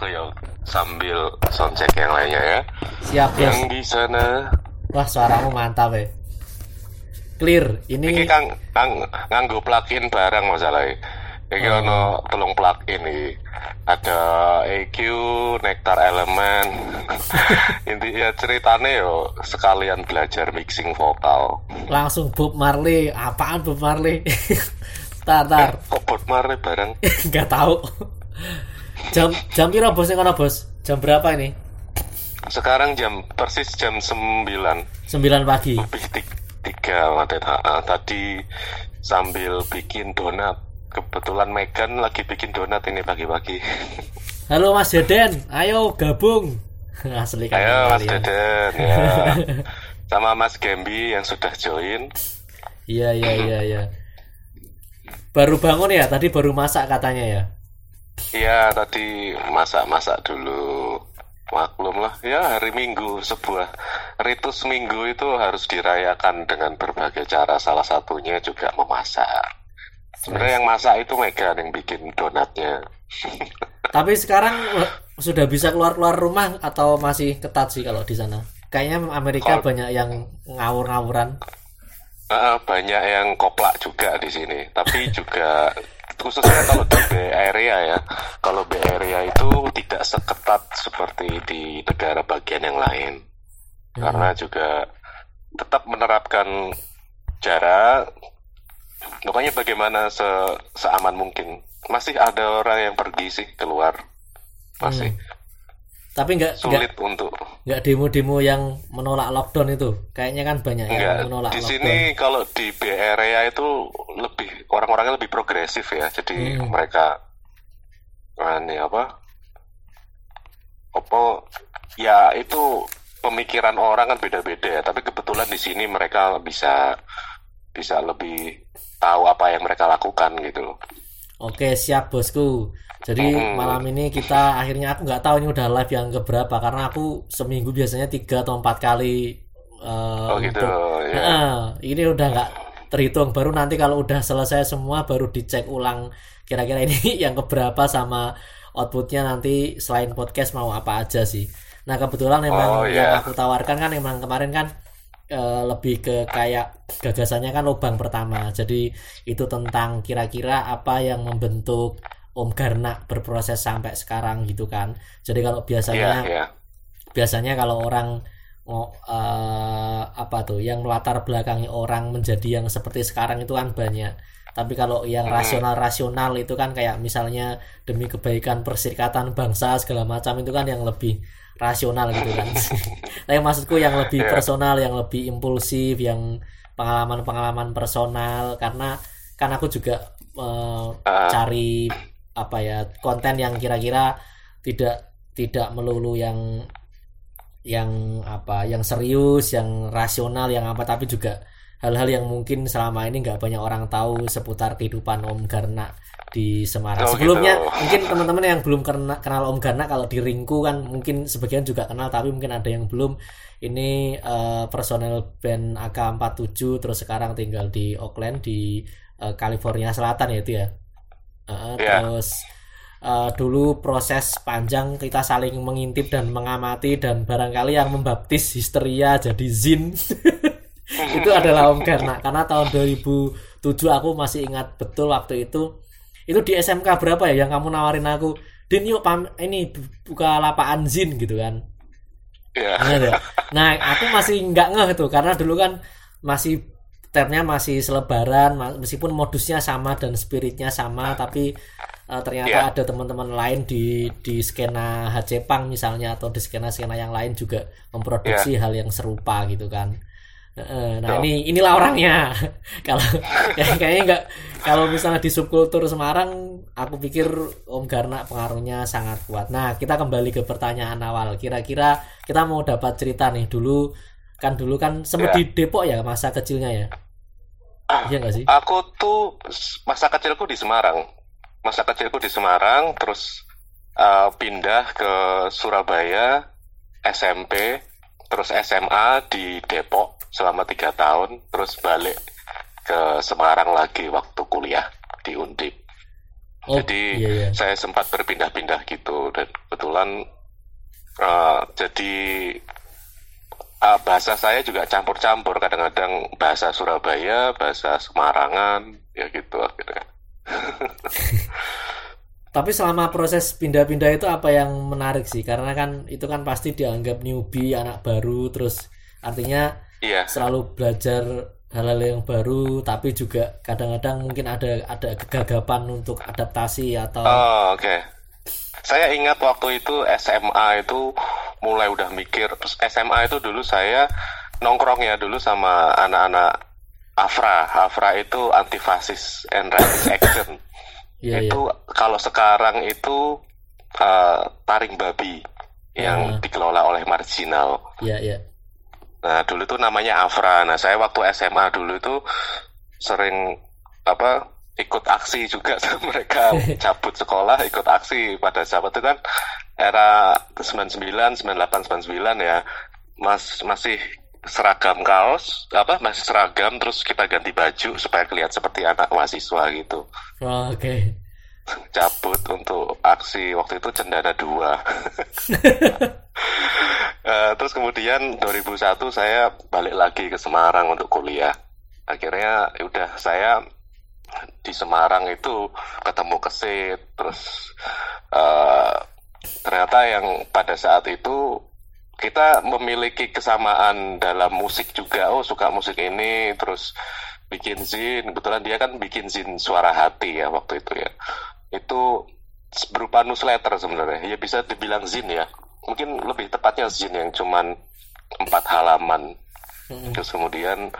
Aku ya sambil soundcheck yang lainnya ya. Siap. Yang di sana Wah, suaramu mantap ya. Clear. iki Ini kang kang nganggo plugin barang masalahnya. Iki Oh. ono telung plugin iki. Ada EQ, Nectar Element. Intinya ceritanya yo sekalian belajar mixing vokal. langsung Bob Marley. Apaan Bob Marley? tar, tar. Kok Bob Marley barang? Nggak tahu. Jam jam piro bos kono bos? Jam berapa ini? Sekarang jam persis jam 9 9 pagi. lebih ti- tiga ha. Tadi sambil bikin donat. Kebetulan Megan lagi bikin donat ini pagi-pagi. Halo Mas Deden, ayo gabung. Asli kan Ayo Mas kalian. Deden ya. Sama Mas Gembi yang sudah join. Iya iya iya iya. Baru bangun ya? Tadi baru masak katanya ya. Iya tadi masak-masak dulu. Maklum lah ya hari Minggu sebuah ritus Minggu itu harus dirayakan dengan berbagai cara. Salah satunya juga memasak. Sebenarnya yang masak itu Megan yang bikin donatnya. Tapi sekarang sudah bisa keluar-keluar rumah atau masih ketat sih kalau di sana? Kayaknya Amerika Kalau- banyak yang ngawur-ngawuran. Banyak yang koplak juga di sini, tapi juga khususnya kalau di Bay Area ya. Kalau Bay Area itu tidak seketat seperti di negara bagian yang lain, karena juga tetap menerapkan jarak. Pokoknya bagaimana se seaman mungkin. Masih ada orang yang pergi sih keluar, masih Tapi nggak sulit untuk nggak demo-demo yang menolak lockdown itu. Kayaknya kan banyak yang Enggak, menolak di lockdown. sini kalau di Bay Area itu lebih orang-orangnya lebih progresif ya. Jadi Hmm. mereka ini apa? Apa ya itu pemikiran orang kan beda-beda ya. Tapi kebetulan di sini mereka bisa bisa lebih tahu apa yang mereka lakukan gitu loh. Oke siap bosku. Jadi Hmm. malam ini kita akhirnya aku nggak tahu ini udah live yang keberapa karena aku seminggu biasanya tiga atau empat kali. eh, Oh gitu untuk- ya. Heeh, ini udah nggak terhitung. Baru nanti kalau udah selesai semua baru dicek ulang kira-kira ini yang keberapa sama outputnya nanti selain podcast mau apa aja sih. Nah kebetulan memang Oh, yang iya. aku tawarkan kan memang kemarin kan eh, lebih ke kayak gagasannya kan lubang pertama. Jadi itu tentang kira-kira apa yang membentuk Om Garnak berproses sampai sekarang gitu kan. Jadi kalau biasanya iya. biasanya kalau orang ngo- eh, apa tuh yang latar belakangi orang menjadi yang seperti sekarang itu kan banyak tapi kalau yang Hmm. rasional-rasional itu kan kayak misalnya demi kebaikan perserikatan bangsa segala macam itu kan yang lebih rasional gitu kan tapi maksudku yang lebih Iya. personal yang lebih impulsif yang pengalaman-pengalaman personal karena kan aku juga Ah. cari apa ya konten yang kira-kira tidak tidak melulu yang yang apa yang serius yang rasional yang apa tapi juga hal-hal yang mungkin selama ini nggak banyak orang tahu seputar kehidupan Om Garna di Semarang. Oh, sebelumnya gitu. mungkin teman-teman yang belum kenal, kenal Om Garna kalau di Ringku kan mungkin sebagian juga kenal tapi mungkin ada yang belum. Ini eh, personel band AK47 terus sekarang tinggal di Oakland di eh, California Selatan ya itu ya Eh, Iya. terus eh, dulu proses panjang kita saling mengintip dan mengamati dan barangkali yang membaptis histeria jadi zin itu adalah Om Garna karena tahun 2007 aku masih ingat betul waktu itu itu di SMK berapa ya yang kamu nawarin aku Din yuk pam ini bu- buka lapangan zin gitu kan Iya. Ingat ya? Nah, aku masih nggak ngeh tuh karena dulu kan masih termnya masih selebaran meskipun modusnya sama dan spiritnya sama tapi eh, ternyata Iya. ada teman-teman lain di di skena HC Pang misalnya atau di skena-skena yang lain juga memproduksi hal yang serupa gitu kan. Nah, ini inilah orangnya. kalau kayak- kayaknya nggak kalau misalnya di subkultur Semarang aku pikir Om Garna pengaruhnya sangat kuat. Nah, kita kembali ke pertanyaan awal. Kira-kira kita mau dapat cerita nih dulu kan dulu kan sempat Ya. di Depok ya masa kecilnya ya. Iya nggak sih? Aku tuh masa kecilku di Semarang. Masa kecilku di Semarang, terus uh, pindah ke Surabaya, SMP, terus SMA di Depok selama tiga tahun, terus balik ke Semarang lagi waktu kuliah di Undip. Oh, jadi iya, iya. saya sempat berpindah-pindah gitu dan kebetulan uh, jadi uh, bahasa saya juga campur-campur kadang-kadang bahasa Surabaya, bahasa Semarangan, ya gitu akhirnya. Tapi selama proses pindah-pindah itu apa yang menarik sih? Karena kan itu kan pasti dianggap newbie, anak baru, terus artinya Iya. selalu belajar hal-hal yang baru, tapi juga kadang-kadang mungkin ada ada kegagapan untuk adaptasi atau Oh, oke. Saya ingat waktu itu SMA itu mulai udah mikir SMA itu dulu saya nongkrong ya dulu sama anak-anak Afra. Afra itu antifasis and racist action. Iya, itu kalau sekarang itu uh, taring babi yang dikelola oleh marginal. iya iya. Nah, dulu itu namanya Afra. Nah, saya waktu SMA dulu itu sering apa ikut aksi juga mereka cabut sekolah ikut aksi pada saat itu kan era 99 98 99 ya. Mas masih seragam kaos apa masih seragam terus kita ganti baju supaya kelihatan seperti anak mahasiswa gitu. Oh, Oke. cabut untuk aksi waktu itu cendana dua. Eh, terus kemudian 2001 saya balik lagi ke Semarang untuk kuliah. Akhirnya ya udah saya di Semarang itu ketemu kesit terus eh, ternyata yang pada saat itu kita memiliki kesamaan dalam musik juga. Oh suka musik ini terus bikin zin. Kebetulan dia kan bikin zin suara hati ya waktu itu ya. Itu berupa newsletter sebenarnya. Ya bisa dibilang zin ya. Mungkin lebih tepatnya zin yang cuman empat halaman. Terus kemudian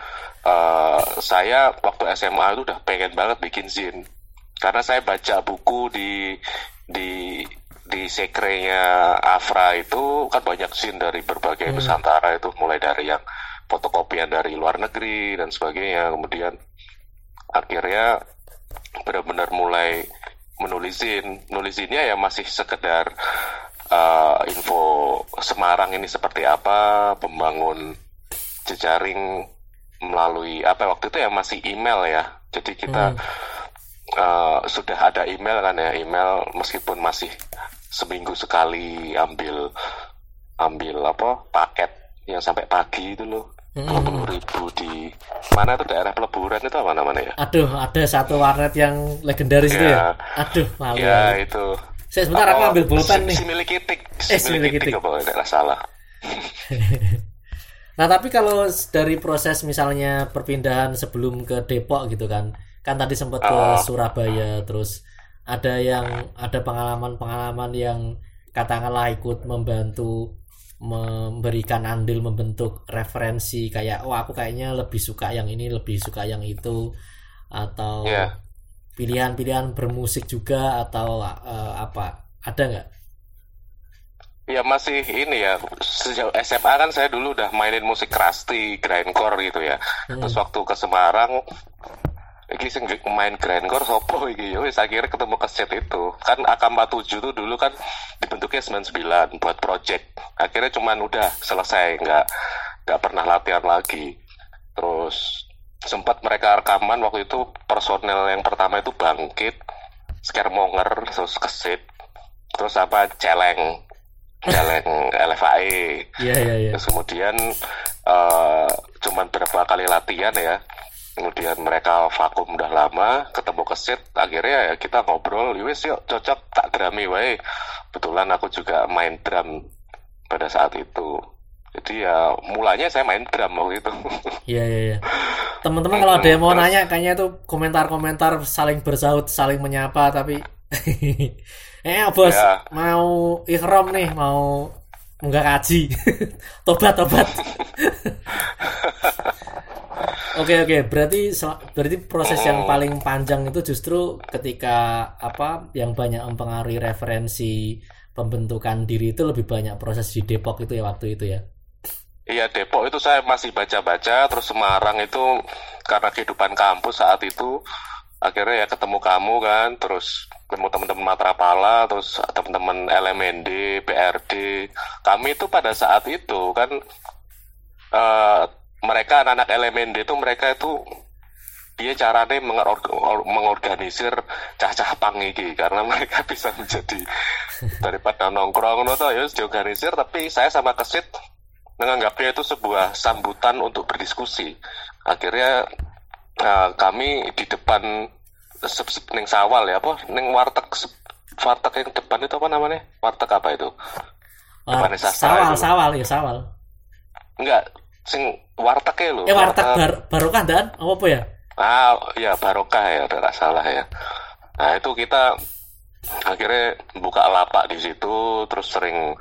eh, saya waktu SMA itu udah pengen banget bikin zin. Karena saya baca buku di di di sekrenya Afra itu kan banyak zin dari berbagai Hmm. Nusantara itu mulai dari yang fotokopian dari luar negeri dan sebagainya. Kemudian akhirnya benar-benar mulai menulisin nulisinnya ya masih sekedar eh, info Semarang ini seperti apa pembangun jejaring melalui apa waktu itu ya masih email ya jadi kita Hmm. eh, sudah ada email kan ya email meskipun masih seminggu sekali ambil ambil apa paket yang sampai pagi itu loh Hmm. dua puluh ribu di mana tuh daerah peleburan itu apa namanya ya Aduh, ada satu warnet yang legendaris itu ya. Ya. Aduh, malu. ya itu Saya sebentar aku Apa, ambil pulpen si- nih. si milik kitik Eh, si milik kitik. apa tidak salah Nah, tapi kalau dari proses misalnya perpindahan sebelum ke Depok gitu kan. Kan tadi sempat ke Oh. Surabaya terus ada yang ada pengalaman-pengalaman yang katakanlah ikut membantu memberikan andil membentuk referensi kayak oh aku kayaknya lebih suka yang ini lebih suka yang itu atau Iya. pilihan-pilihan bermusik juga atau eh, apa ada nggak? Ya masih ini ya sejak SMA kan saya dulu udah mainin musik krusty, grindcore gitu ya. Hmm. Terus waktu ke Semarang iki sing main grindcore sopo iki yo wis akhirnya ketemu keset itu. Kan AK47 tuh dulu kan dibentuknya 99 buat project. Akhirnya cuman udah selesai nggak nggak pernah latihan lagi. Terus sempat mereka rekaman waktu itu personel yang pertama itu bangkit, Scaremonger, terus kesit, terus apa celeng, celeng LFAE. Iya iya iya. Terus kemudian eh, cuman berapa kali latihan ya. Kemudian mereka vakum udah lama, ketemu kesit, akhirnya ya kita ngobrol, wis yuk cocok tak drami wae. Kebetulan aku juga main drum pada saat itu. Jadi ya mulanya saya main drum waktu itu. Iya iya iya. Teman-teman kalau ada yang mau nanya kayaknya itu komentar-komentar saling bersaut, saling menyapa tapi eh bos Ya. mau ikhram nih, mau enggak kaji. tobat tobat. Oke oke, berarti berarti proses yang paling panjang itu justru ketika apa yang banyak mempengaruhi referensi pembentukan diri itu lebih banyak proses di Depok itu ya waktu itu ya. Iya Depok itu saya masih baca-baca, terus Semarang itu karena kehidupan kampus saat itu akhirnya ya ketemu kamu kan, terus ketemu teman-teman Matrapala, terus teman-teman LMND, BRD. Kami itu pada saat itu kan eh, mereka anak-anak LMND itu mereka itu mengor- or- mengorganisir cah-cah pang iki karena mereka bisa menjadi daripada nongkrong toh ya diorganisir tapi saya sama kesit menganggapnya itu sebuah sambutan untuk berdiskusi akhirnya eh, kami di depan sep- sep- ning sawal ya apa? Ning warteg sep- warteg yang depan itu apa namanya? Warteg apa itu? Depannya sastra sawal itu. sawal ya sawal. Enggak sing wartegnya lho. Eh warteg warteg- bar barokah dan apa apa ya? Ah, ya barokah ya, tidak salah ya. Nah itu kita akhirnya buka lapak di situ, terus sering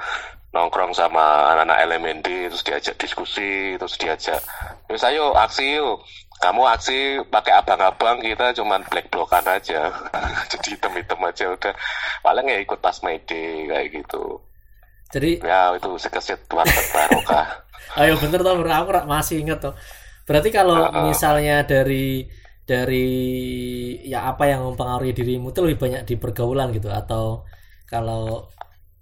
nongkrong sama anak-anak LMND, terus diajak diskusi, terus diajak, terus ayo aksi yuk. Kamu aksi pakai abang-abang, kita cuman black blokan aja. Jadi hitam-hitam aja udah. Paling ya ikut pas Mayday kayak gitu. jadi Ya itu sekesit warteg barokah. ayo bener toh bro aku masih inget toh berarti kalau Heeh. misalnya dari dari ya apa yang mempengaruhi dirimu itu lebih banyak di pergaulan gitu atau kalau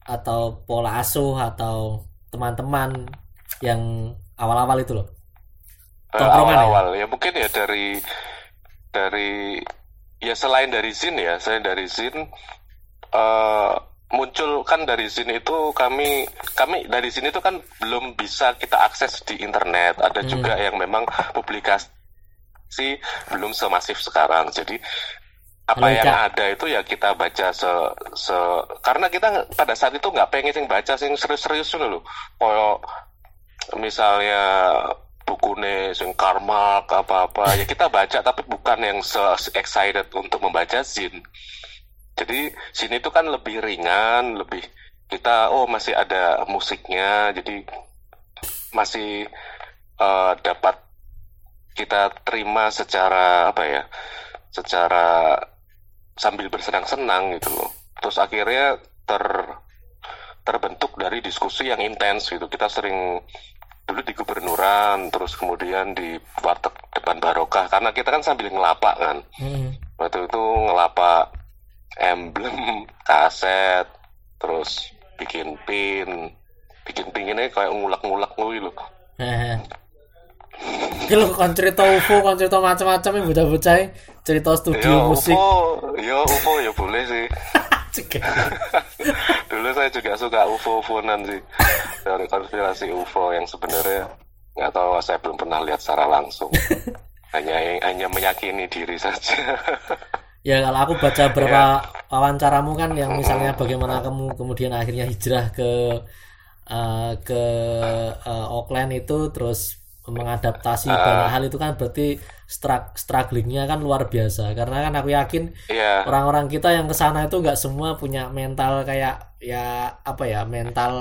atau pola asuh atau teman-teman yang awal-awal itu loh Tongkrongan ya? awal-awal ya? mungkin ya dari dari ya selain dari zin ya selain dari zin eh muncul kan dari zin itu kami kami dari sini itu kan belum bisa kita akses di internet ada Hmm. juga yang memang publikasi belum semasif sekarang jadi apa yang ada itu ya kita baca se, se karena kita pada saat itu nggak pengen sing baca sing serius-serius dulu loh koyo misalnya bukune sing karma apa-apa. Ya kita baca tapi bukan yang se excited untuk membaca zin jadi sini itu kan lebih ringan lebih kita oh masih ada musiknya jadi masih eh, dapat kita terima secara apa ya secara sambil bersenang-senang gitu loh. Terus akhirnya ter terbentuk dari diskusi yang intens gitu. Kita sering dulu di gubernuran terus kemudian di warteg depan barokah. Karena kita kan sambil ngelapak kan. Hmm. waktu itu ngelapak emblem kaset terus bikin pin. Bikin pin ini kayak ngulek-ngulek nguy loh lho kon cerita UFO, kon cerita macam-macam yang bocah-bocah cerita studio ya musik. UFO ya UFO ya boleh sih. dulu saya juga suka UFO UFOan sih. Teori konspirasi UFO yang sebenarnya nggak tahu saya belum pernah lihat secara langsung. Hanya hanya meyakini diri saja. Ya kalau aku baca beberapa Ya. wawancaramu kan yang misalnya bagaimana kamu kemudian akhirnya hijrah ke eh, ke eh, Auckland itu terus mengadaptasi Ah. banyak hal itu kan berarti strugglingnya kan luar biasa. Karena kan aku yakin Iya. orang-orang kita yang ke sana itu nggak semua punya mental kayak ya apa ya mental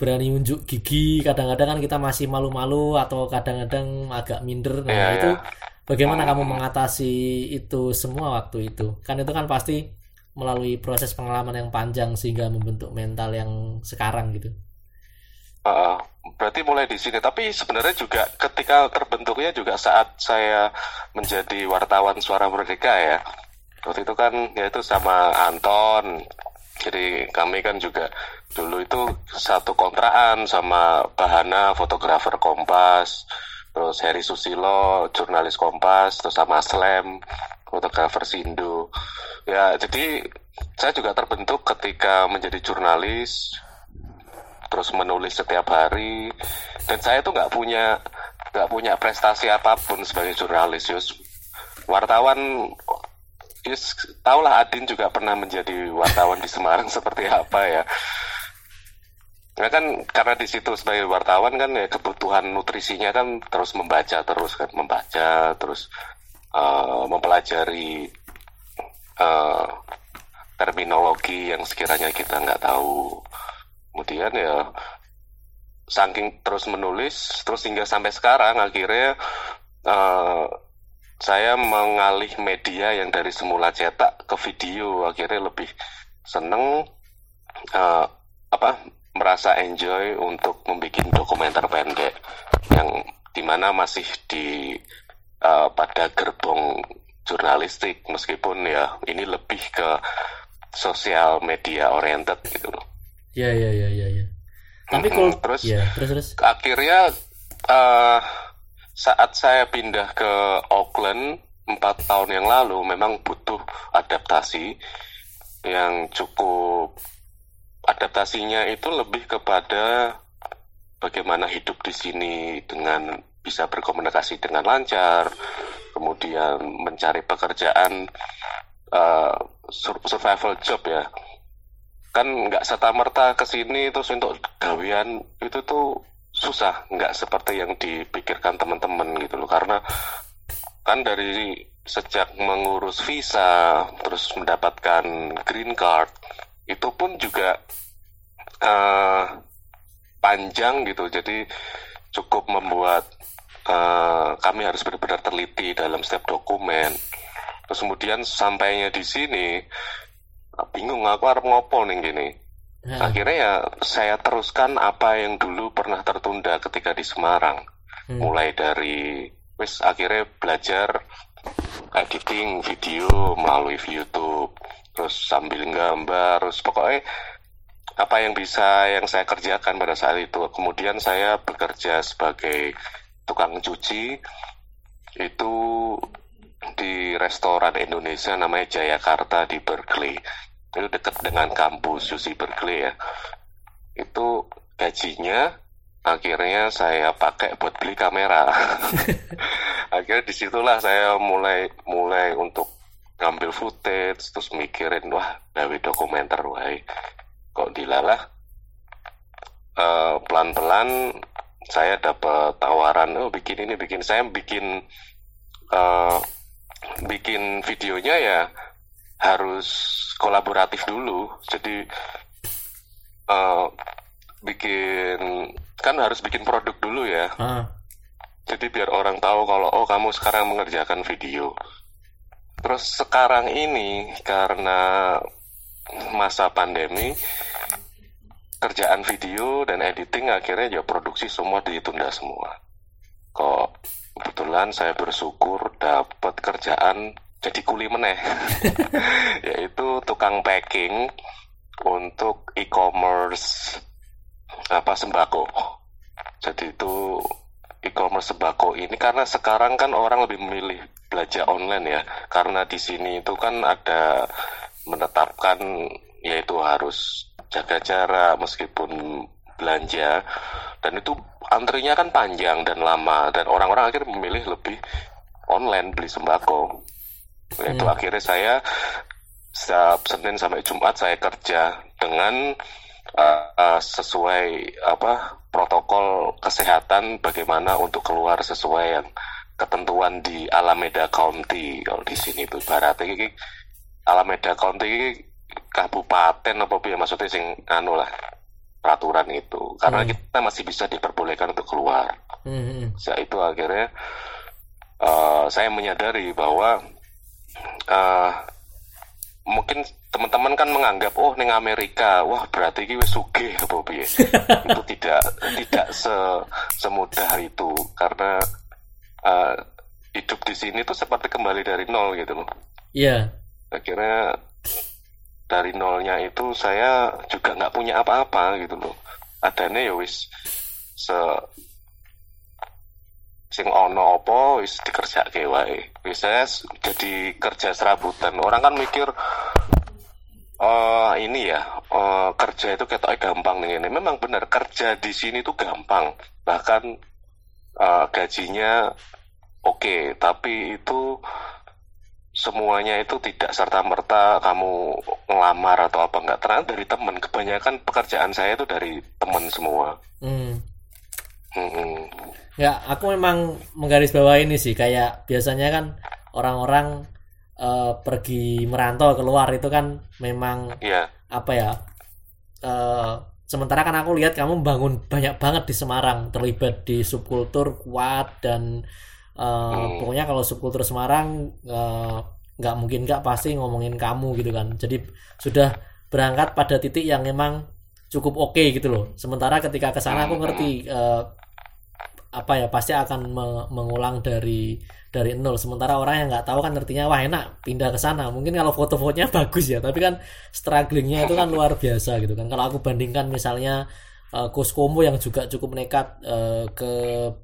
berani unjuk gigi. Kadang-kadang kan kita masih malu-malu atau kadang-kadang agak minder. Nah Iya, itu iya. bagaimana kamu mengatasi itu semua waktu itu? Kan itu kan pasti melalui proses pengalaman yang panjang sehingga membentuk mental yang sekarang gitu Heeh. berarti mulai di sini. Tapi sebenarnya juga ketika terbentuknya juga saat saya menjadi wartawan Suara Merdeka ya. Waktu itu kan yaitu sama Anton. Jadi kami kan juga dulu itu satu kontraan sama Bahana fotografer Kompas, terus Heri Susilo jurnalis Kompas, terus sama Slam fotografer Sindo. Ya jadi saya juga terbentuk ketika menjadi jurnalis terus menulis setiap hari. Dan saya tuh nggak punya nggak punya prestasi apa pun sebagai jurnalis Yus. Wartawan Yus tahulah Adin juga pernah menjadi wartawan di Semarang seperti apa ya. Ya kan karena di situ sebagai wartawan kan ya kebutuhan nutrisinya kan terus membaca terus kan membaca terus eh, mempelajari eh, terminologi yang sekiranya kita nggak tahu kemudian ya saking terus menulis terus hingga sampai sekarang akhirnya eh, saya mengalih media yang dari semula cetak ke video. Akhirnya lebih seneng eh, apa merasa enjoy untuk membuat dokumenter pendek yang di mana masih di eh, pada gerbong jurnalistik. Meskipun ya ini lebih ke sosial media oriented gitu loh ya ya ya ya ya. Tapi Mm-mm, kalau terus ya terus terus. akhirnya eh, saat saya pindah ke Auckland empat tahun yang lalu memang butuh adaptasi yang cukup. Adaptasinya itu lebih kepada bagaimana hidup di sini dengan bisa berkomunikasi dengan lancar, kemudian mencari pekerjaan uh, survival job ya. Kan nggak serta merta ke sini terus untuk gawian itu tuh susah, nggak seperti yang dipikirkan teman-teman gitu loh. Karena kan dari sejak mengurus visa terus mendapatkan green card itu pun juga uh, panjang gitu jadi cukup membuat uh, kami harus benar-benar teliti dalam setiap dokumen terus kemudian sampainya di sini bingung aku harus ngopo nih gini hmm. akhirnya ya saya teruskan apa yang dulu pernah tertunda ketika di Semarang hmm. mulai dari wis akhirnya belajar editing video melalui YouTube terus sambil gambar terus pokoknya apa yang bisa yang saya kerjakan pada saat itu kemudian saya bekerja sebagai tukang cuci itu di restoran Indonesia namanya Jayakarta di Berkeley itu dekat dengan kampus UC Berkeley ya. Itu gajinya akhirnya saya pakai buat beli kamera. Akhirnya di situlah saya mulai mulai untuk ngambil footage terus mikirin wah gawe dokumenter wah kok dilalah? Uh, pelan-pelan saya dapat tawaran oh bikin ini bikin. Saya bikin uh, bikin videonya ya harus kolaboratif dulu jadi uh, bikin kan harus bikin produk dulu ya. Uh. Jadi biar orang tahu kalau oh kamu sekarang mengerjakan video. Terus sekarang ini karena masa pandemi kerjaan video dan editing akhirnya ya produksi semua ditunda semua. Kok kebetulan saya bersyukur dapat kerjaan jadi kuli meneh yaitu tukang packing untuk e-commerce apa sembako. Jadi itu e-commerce sembako ini karena sekarang kan orang lebih memilih belanja online ya. Karena di sini itu kan ada menetapkan yaitu harus jaga jarak meskipun belanja dan itu antrinya kan panjang dan lama dan orang-orang akhirnya memilih lebih online beli sembako. Itu hmm. akhirnya saya setiap Senin sampai Jumat saya kerja dengan uh, sesuai apa protokol kesehatan bagaimana untuk keluar sesuai yang ketentuan di Alameda County kalau di sini itu barat ini Alameda County ini kabupaten apa ya maksudnya sing anu lah peraturan itu karena hmm. kita masih bisa diperbolehkan untuk keluar. Hmm. Saat itu akhirnya uh, saya menyadari bahwa uh, mungkin teman-teman kan menganggap oh neng Amerika wah berarti ini suge apa piye? Itu tidak tidak se semudah itu karena uh, hidup di sini tuh seperti kembali dari nol gitu loh. Iya. Yeah. akhirnya dari nolnya itu saya juga nggak punya apa-apa gitu loh. Adanya ya wis se sing ono opo wis dikerjake wae. Wis jadi kerja serabutan. Orang kan mikir uh, ini ya uh, kerja itu kayak gampang nih ini. Memang benar kerja di sini tuh gampang. Bahkan uh, gajinya oke, okay, tapi itu semuanya itu tidak serta merta kamu ngelamar atau apa enggak terang dari teman kebanyakan pekerjaan saya itu dari teman semua hmm. Hmm. Ya, aku memang menggarisbawahi ini sih kayak biasanya kan orang-orang uh, pergi merantau keluar itu kan memang yeah. apa ya? Uh, sementara kan aku lihat kamu bangun banyak banget di Semarang, terlibat di subkultur kuat dan uh, hmm. pokoknya kalau subkultur Semarang nggak uh, mungkin nggak pasti ngomongin kamu gitu kan. Jadi sudah berangkat pada titik yang memang cukup oke okay gitu loh. Sementara ketika ke sana aku ngerti uh, apa ya pasti akan me mengulang dari dari nol. Sementara orang yang nggak tahu kan artinya wah enak pindah ke sana. Mungkin kalau foto-fotonya bagus ya tapi kan strugglingnya itu kan luar biasa gitu kan. Kalau aku bandingkan misalnya uh, Koskomo yang juga cukup nekat uh, ke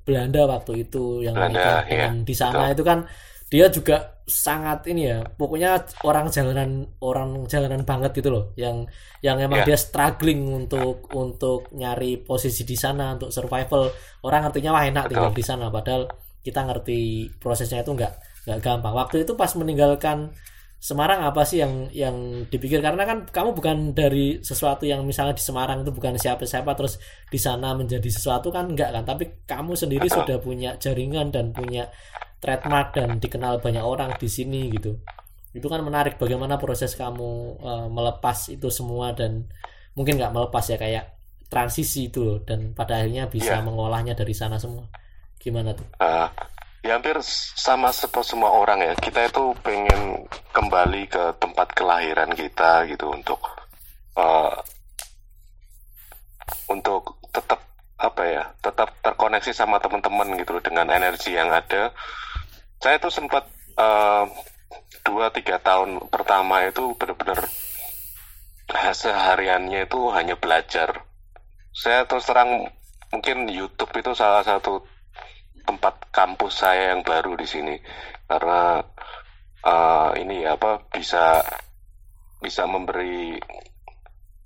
Belanda waktu itu yang Belanda, menikah dengan di sana itu kan dia juga sangat ini ya pokoknya orang jalanan orang jalanan banget gitu loh yang yang emang yeah. dia struggling untuk untuk nyari posisi di sana untuk survival. Orang ngertinya wah enak tinggal di sana padahal kita ngerti prosesnya itu nggak nggak gampang. Waktu itu pas meninggalkan Semarang apa sih yang yang dipikir? Karena kan kamu bukan dari sesuatu yang misalnya di Semarang itu bukan siapa-siapa terus di sana menjadi sesuatu kan enggak kan? Tapi kamu sendiri sudah punya jaringan dan punya trademark dan dikenal banyak orang di sini gitu itu kan menarik bagaimana proses kamu uh, melepas itu semua dan mungkin nggak melepas ya kayak transisi itu loh dan pada akhirnya bisa yeah. mengolahnya dari sana semua gimana tuh? Uh, ya hampir sama seperti semua orang ya kita itu pengen kembali ke tempat kelahiran kita gitu untuk uh, untuk tetap apa ya tetap terkoneksi sama teman-teman gitu loh dengan energi yang ada. Saya tuh sempat uh, dua tiga tahun pertama itu benar-benar sehariannya itu hanya belajar. Saya terus terang mungkin YouTube itu salah satu tempat kampus saya yang baru di sini. Karena uh, ini apa bisa bisa memberi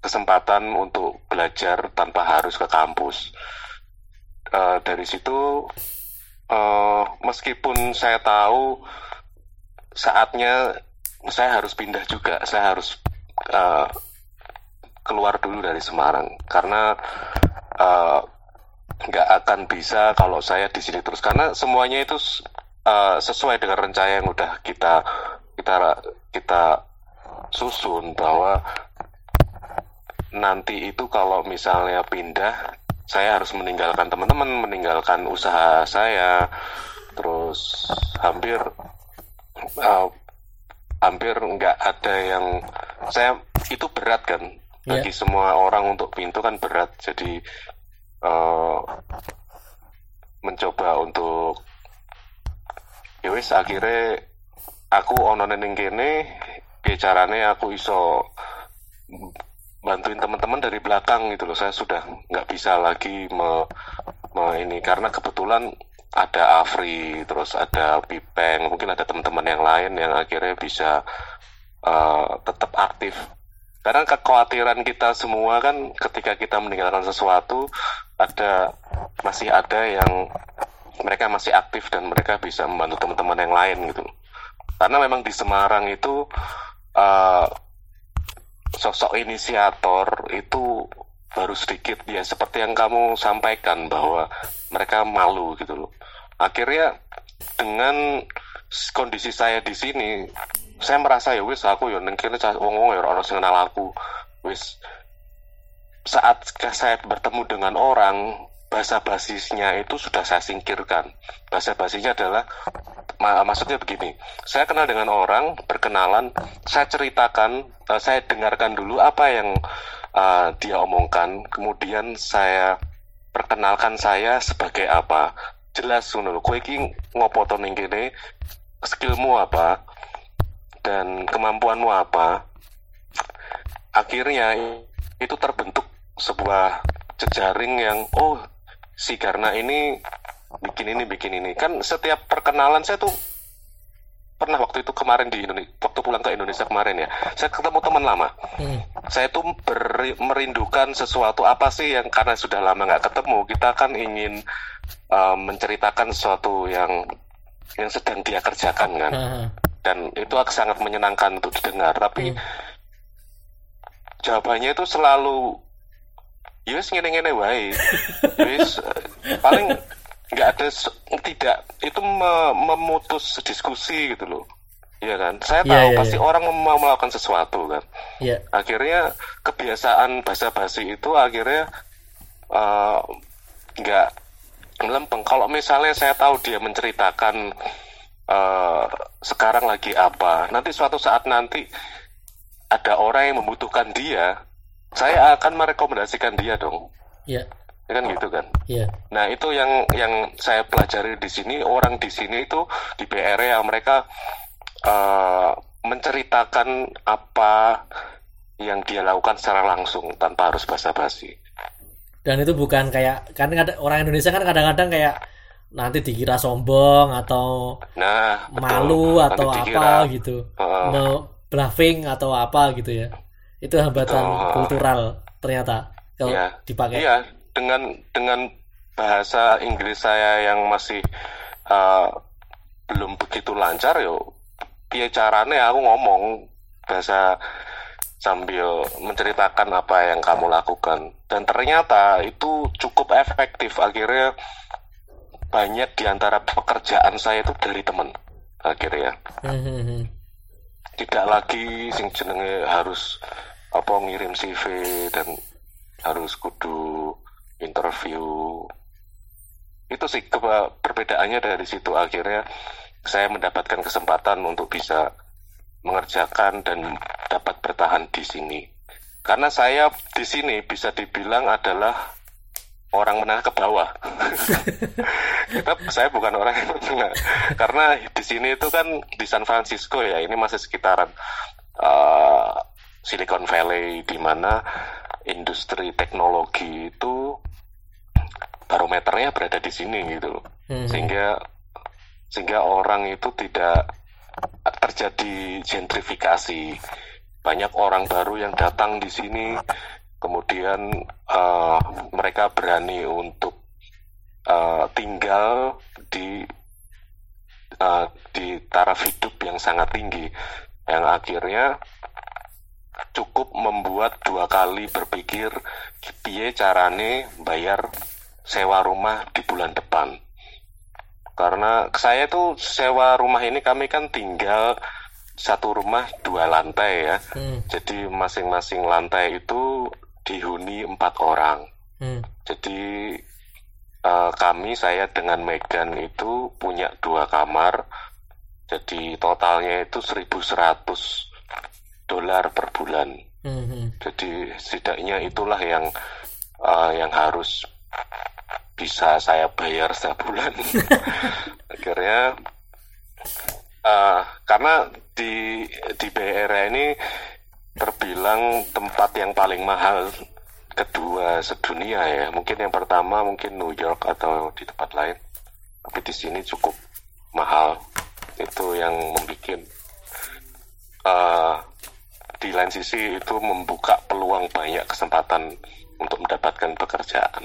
kesempatan untuk belajar tanpa harus ke kampus. Uh, dari situ, uh, meskipun saya tahu saatnya saya harus pindah juga, saya harus uh, keluar dulu dari Semarang karena uh, nggak akan bisa kalau saya di sini terus karena semuanya itu uh, sesuai dengan rencana yang udah kita kita kita susun bahwa nanti itu kalau misalnya pindah saya harus meninggalkan teman-teman meninggalkan usaha saya terus hampir uh, hampir nggak ada yang saya itu berat kan bagi yeah. semua orang untuk pintu kan berat jadi uh, mencoba untuk ya wis akhirnya aku ono ning kene carane aku iso bantuin teman-teman dari belakang gitu loh saya sudah nggak bisa lagi me, me ini karena kebetulan ada Afri terus ada Pipeng mungkin ada teman-teman yang lain yang akhirnya bisa uh, tetap aktif karena kekhawatiran kita semua kan ketika kita meninggalkan sesuatu ada masih ada yang mereka masih aktif dan mereka bisa membantu teman-teman yang lain gitu. Karena memang di Semarang itu uh, sosok inisiator itu baru sedikit ya seperti yang kamu sampaikan bahwa mereka malu gitu loh. Akhirnya dengan kondisi saya di sini saya merasa ya wis aku ya nengkene wong wong ya orang kenal aku wis saat saya bertemu dengan orang bahasa basisnya itu sudah saya singkirkan. Bahasa basisnya adalah mak maksudnya begini saya kenal dengan orang berkenalan saya ceritakan uh, saya dengarkan dulu apa yang uh, dia omongkan kemudian saya perkenalkan saya sebagai apa. Jelas ngono kowe iki ngopo to ning kene skillmu apa dan kemampuanmu apa. Akhirnya itu terbentuk sebuah jejaring yang oh si karena ini bikin ini bikin ini kan setiap perkenalan saya tuh pernah waktu itu kemarin di Indonesia waktu pulang ke Indonesia kemarin ya saya ketemu teman lama hmm. saya tuh beri, merindukan sesuatu apa sih yang karena sudah lama nggak ketemu kita kan ingin uh, menceritakan sesuatu yang yang sedang dia kerjakan kan hmm dan itu sangat menyenangkan untuk didengar tapi hmm. jawabannya itu selalu yes ngene ngene wae yes paling nggak ada tidak itu me, memutus diskusi gitu loh Iya kan, saya iya, tahu yeah, pasti yeah. orang mau melakukan sesuatu kan. Yeah. Akhirnya kebiasaan basa-basi itu akhirnya uh, nggak melempeng. Kalau misalnya saya tahu dia menceritakan uh, sekarang lagi apa. Nanti suatu saat nanti ada orang yang membutuhkan dia, saya akan merekomendasikan dia dong. Iya. Ya kan gitu kan. Iya. Nah itu yang yang saya pelajari di sini orang di sini itu di BR yang mereka uh, menceritakan apa yang dia lakukan secara langsung tanpa harus basa-basi. Dan itu bukan kayak kan orang Indonesia kan kadang-kadang kayak nanti dikira sombong atau nah betul. malu Nanti atau dikira, apa gitu uh, no bluffing atau apa gitu ya itu hambatan Betul. kultural ternyata kalau Iya. dipakai Iya, dengan dengan bahasa Inggris saya yang masih uh, belum begitu lancar yo. Piye carane aku ngomong bahasa sambil menceritakan apa yang kamu lakukan dan ternyata itu cukup efektif akhirnya banyak di antara pekerjaan saya itu dari teman akhirnya Hmm, hmm, hmm. tidak lagi sing jenenge harus apa ngirim CV dan harus kudu interview. Itu sih keba- perbedaannya dari situ. Akhirnya saya mendapatkan kesempatan untuk bisa mengerjakan dan dapat bertahan di sini. Karena saya di sini bisa dibilang adalah orang menengah ke bawah. Kita saya bukan orang yang menengah. Karena di sini itu kan di San Francisco ya ini masih sekitaran uh, Silicon Valley di mana industri teknologi itu barometernya berada di sini gitu. Loh Hmm, sehingga sehingga orang itu tidak terjadi gentrifikasi. Banyak orang baru yang datang di sini kemudian eh, mereka berani untuk eh, tinggal di eh, di taraf hidup yang sangat tinggi. Yang akhirnya cukup membuat dua kali berpikir piye carane bayar sewa rumah di bulan depan? Karena saya tuh sewa rumah ini kami kan tinggal satu rumah dua lantai ya. Hmm, jadi masing-masing lantai itu dihuni empat orang. Hmm. jadi eh, kami saya dengan Megan itu punya dua kamar. Jadi totalnya itu 1100 dolar per bulan Hmm, hmm. jadi setidaknya itulah yang eh, yang harus bisa saya bayar setiap bulan. Akhirnya eh, karena di di Area ini terbilang tempat yang paling mahal kedua sedunia ya. Mungkin yang pertama mungkin New York atau di tempat lain. Tapi di sini cukup mahal. Itu yang membuat eh, di lain sisi itu membuka peluang banyak kesempatan untuk mendapatkan pekerjaan.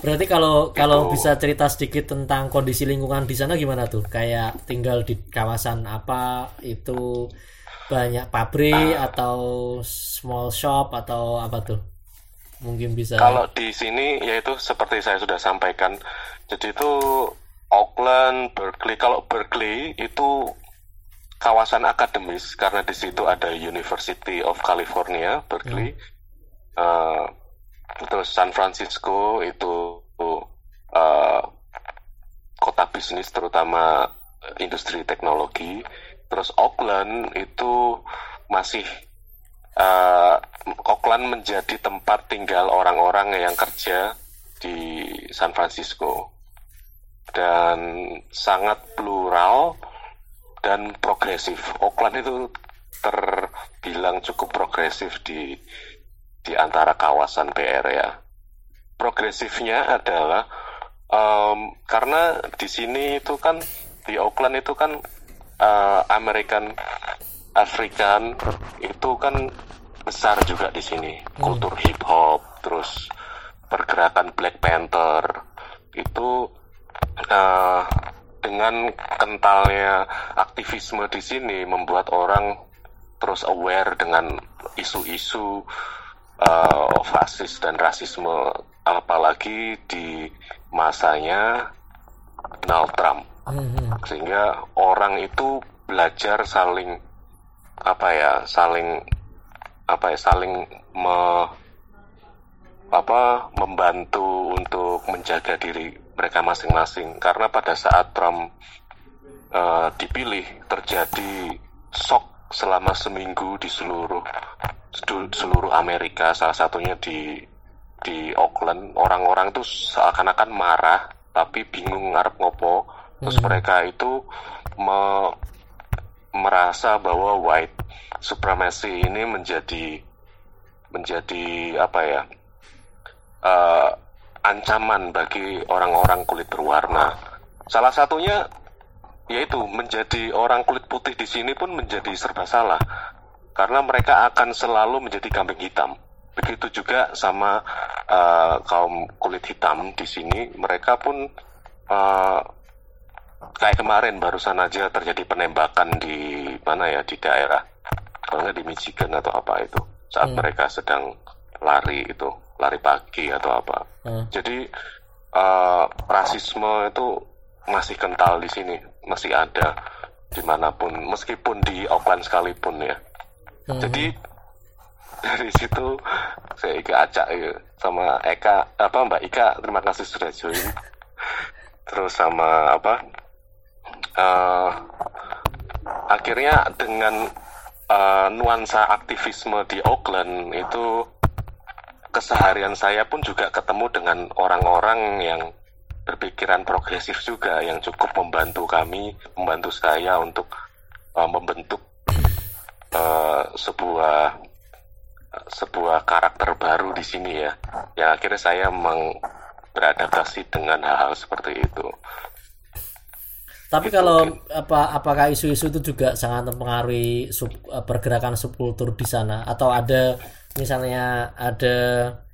Berarti kalau kalau Itu. bisa cerita sedikit tentang kondisi lingkungan di sana gimana tuh? Kayak tinggal di kawasan apa itu banyak pabrik Ah. atau small shop atau apa tuh? Mungkin bisa. Kalau di sini yaitu seperti saya sudah sampaikan, jadi itu Auckland, Berkeley. Kalau Berkeley itu kawasan akademis karena di situ ada University of California, Berkeley. Eh, terus San Francisco itu eh, kota bisnis terutama industri teknologi. Terus Auckland itu masih eh, Auckland menjadi tempat tinggal orang-orang yang kerja di San Francisco dan sangat plural dan progresif. Auckland itu terbilang cukup progresif di di antara kawasan Bay Area. Progresifnya adalah em, karena di sini itu kan di Auckland itu kan eh, American African itu kan besar juga di sini. Kultur hip hop, terus pergerakan Black Panther itu eh, dengan kentalnya aktivisme di sini membuat orang terus aware dengan isu-isu eh, fasis dan rasisme apalagi di masanya Donald Trump hmm. sehingga orang itu belajar saling apa ya saling apa ya saling me, apa membantu untuk menjaga diri mereka masing-masing. Karena pada saat Trump eh, dipilih terjadi shock selama seminggu di seluruh seluruh Amerika salah satunya di di Auckland orang-orang itu seakan-akan marah tapi bingung ngarep ngopo. Terus Hmm. mereka itu me- merasa bahwa white supremacy ini menjadi menjadi apa ya eh, ancaman bagi orang-orang kulit berwarna. Salah satunya yaitu menjadi orang kulit putih di sini pun menjadi serba salah karena mereka akan selalu menjadi kambing hitam. Begitu juga sama uh, kaum kulit hitam di sini, mereka pun uh, kayak kemarin barusan aja terjadi penembakan di mana ya di daerah, kalau nggak di Michigan atau apa itu saat hmm. mereka sedang lari itu lari pagi atau apa. Hmm. Jadi uh, rasisme itu masih kental di sini, masih ada di mana pun, meskipun di Auckland sekalipun ya. Hmm. Jadi dari situ saya Ika acak ya, sama Eka apa Mbak Ika terima kasih sudah join. Terus sama apa? Uh, akhirnya dengan uh, nuansa aktivisme di Auckland itu keseharian saya pun juga ketemu dengan orang-orang yang berpikiran progresif juga yang cukup membantu kami, membantu saya untuk uh, membentuk uh, sebuah sebuah karakter baru di sini ya. Yang akhirnya saya memang beradaptasi dengan hal-hal seperti itu. Tapi kalau apa apakah isu-isu itu juga sangat mempengaruhi sub, pergerakan subkultur di sana atau ada misalnya ada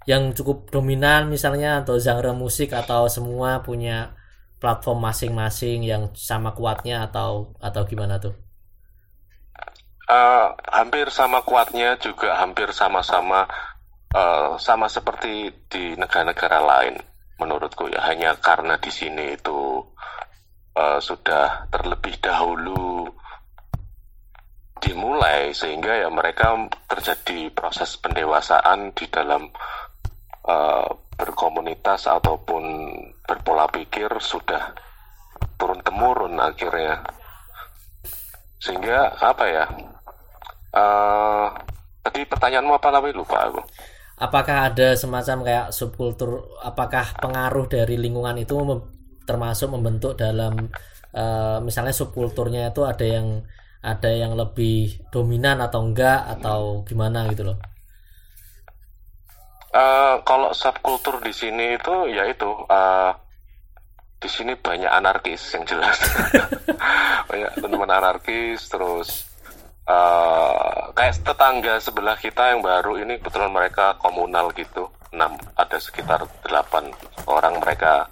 yang cukup dominan misalnya atau genre musik atau semua punya platform masing-masing yang sama kuatnya atau atau gimana tuh? Uh, hampir sama kuatnya juga hampir sama-sama uh, sama seperti di negara-negara lain menurutku ya hanya karena di sini itu uh, sudah terlebih dahulu dimulai sehingga ya mereka terjadi proses pendewasaan di dalam uh, berkomunitas ataupun berpola pikir sudah turun temurun akhirnya. Sehingga apa ya uh, tadi pertanyaanmu apa lagi lupa aku. Apakah ada semacam kayak subkultur apakah pengaruh dari lingkungan itu termasuk membentuk dalam uh, misalnya subkulturnya itu ada yang ada yang lebih dominan atau enggak atau gimana gitu loh? Uh, kalau subkultur di sini itu ya itu uh, di sini banyak anarkis yang jelas banyak teman-teman anarkis terus uh, kayak tetangga sebelah kita yang baru ini kebetulan mereka komunal gitu enam ada sekitar delapan orang mereka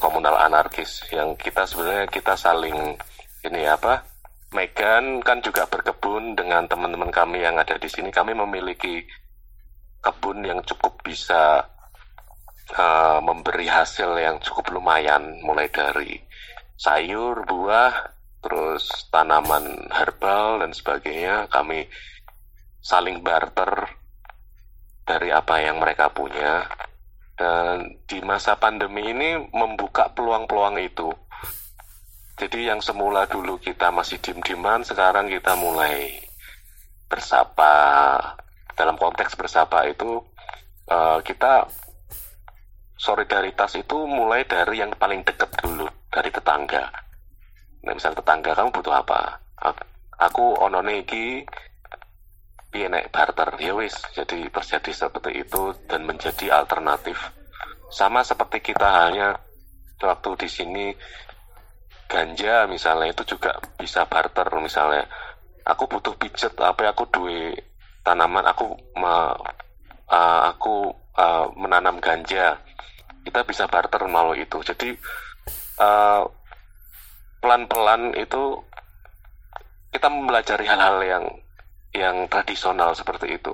komunal anarkis yang kita sebenarnya kita saling ini apa Megan kan juga berkebun dengan teman-teman kami yang ada di sini. Kami memiliki kebun yang cukup bisa uh, memberi hasil yang cukup lumayan, mulai dari sayur, buah, terus tanaman herbal dan sebagainya. Kami saling barter dari apa yang mereka punya. Dan di masa pandemi ini membuka peluang-peluang itu jadi yang semula dulu kita masih dim-diman, sekarang kita mulai bersapa. Dalam konteks bersapa itu uh, kita solidaritas itu mulai dari yang paling dekat dulu, dari tetangga. Nah, misalnya tetangga kamu butuh apa? Aku onone iki nek barter ya wis jadi terjadi seperti itu dan menjadi alternatif. Sama seperti kita hanya waktu di sini ganja misalnya itu juga bisa barter. Misalnya aku butuh pijet apa aku duit tanaman aku ma, uh, aku uh, menanam ganja. Kita bisa barter melalui itu. Jadi uh, pelan-pelan itu kita mempelajari hal-hal yang yang tradisional seperti itu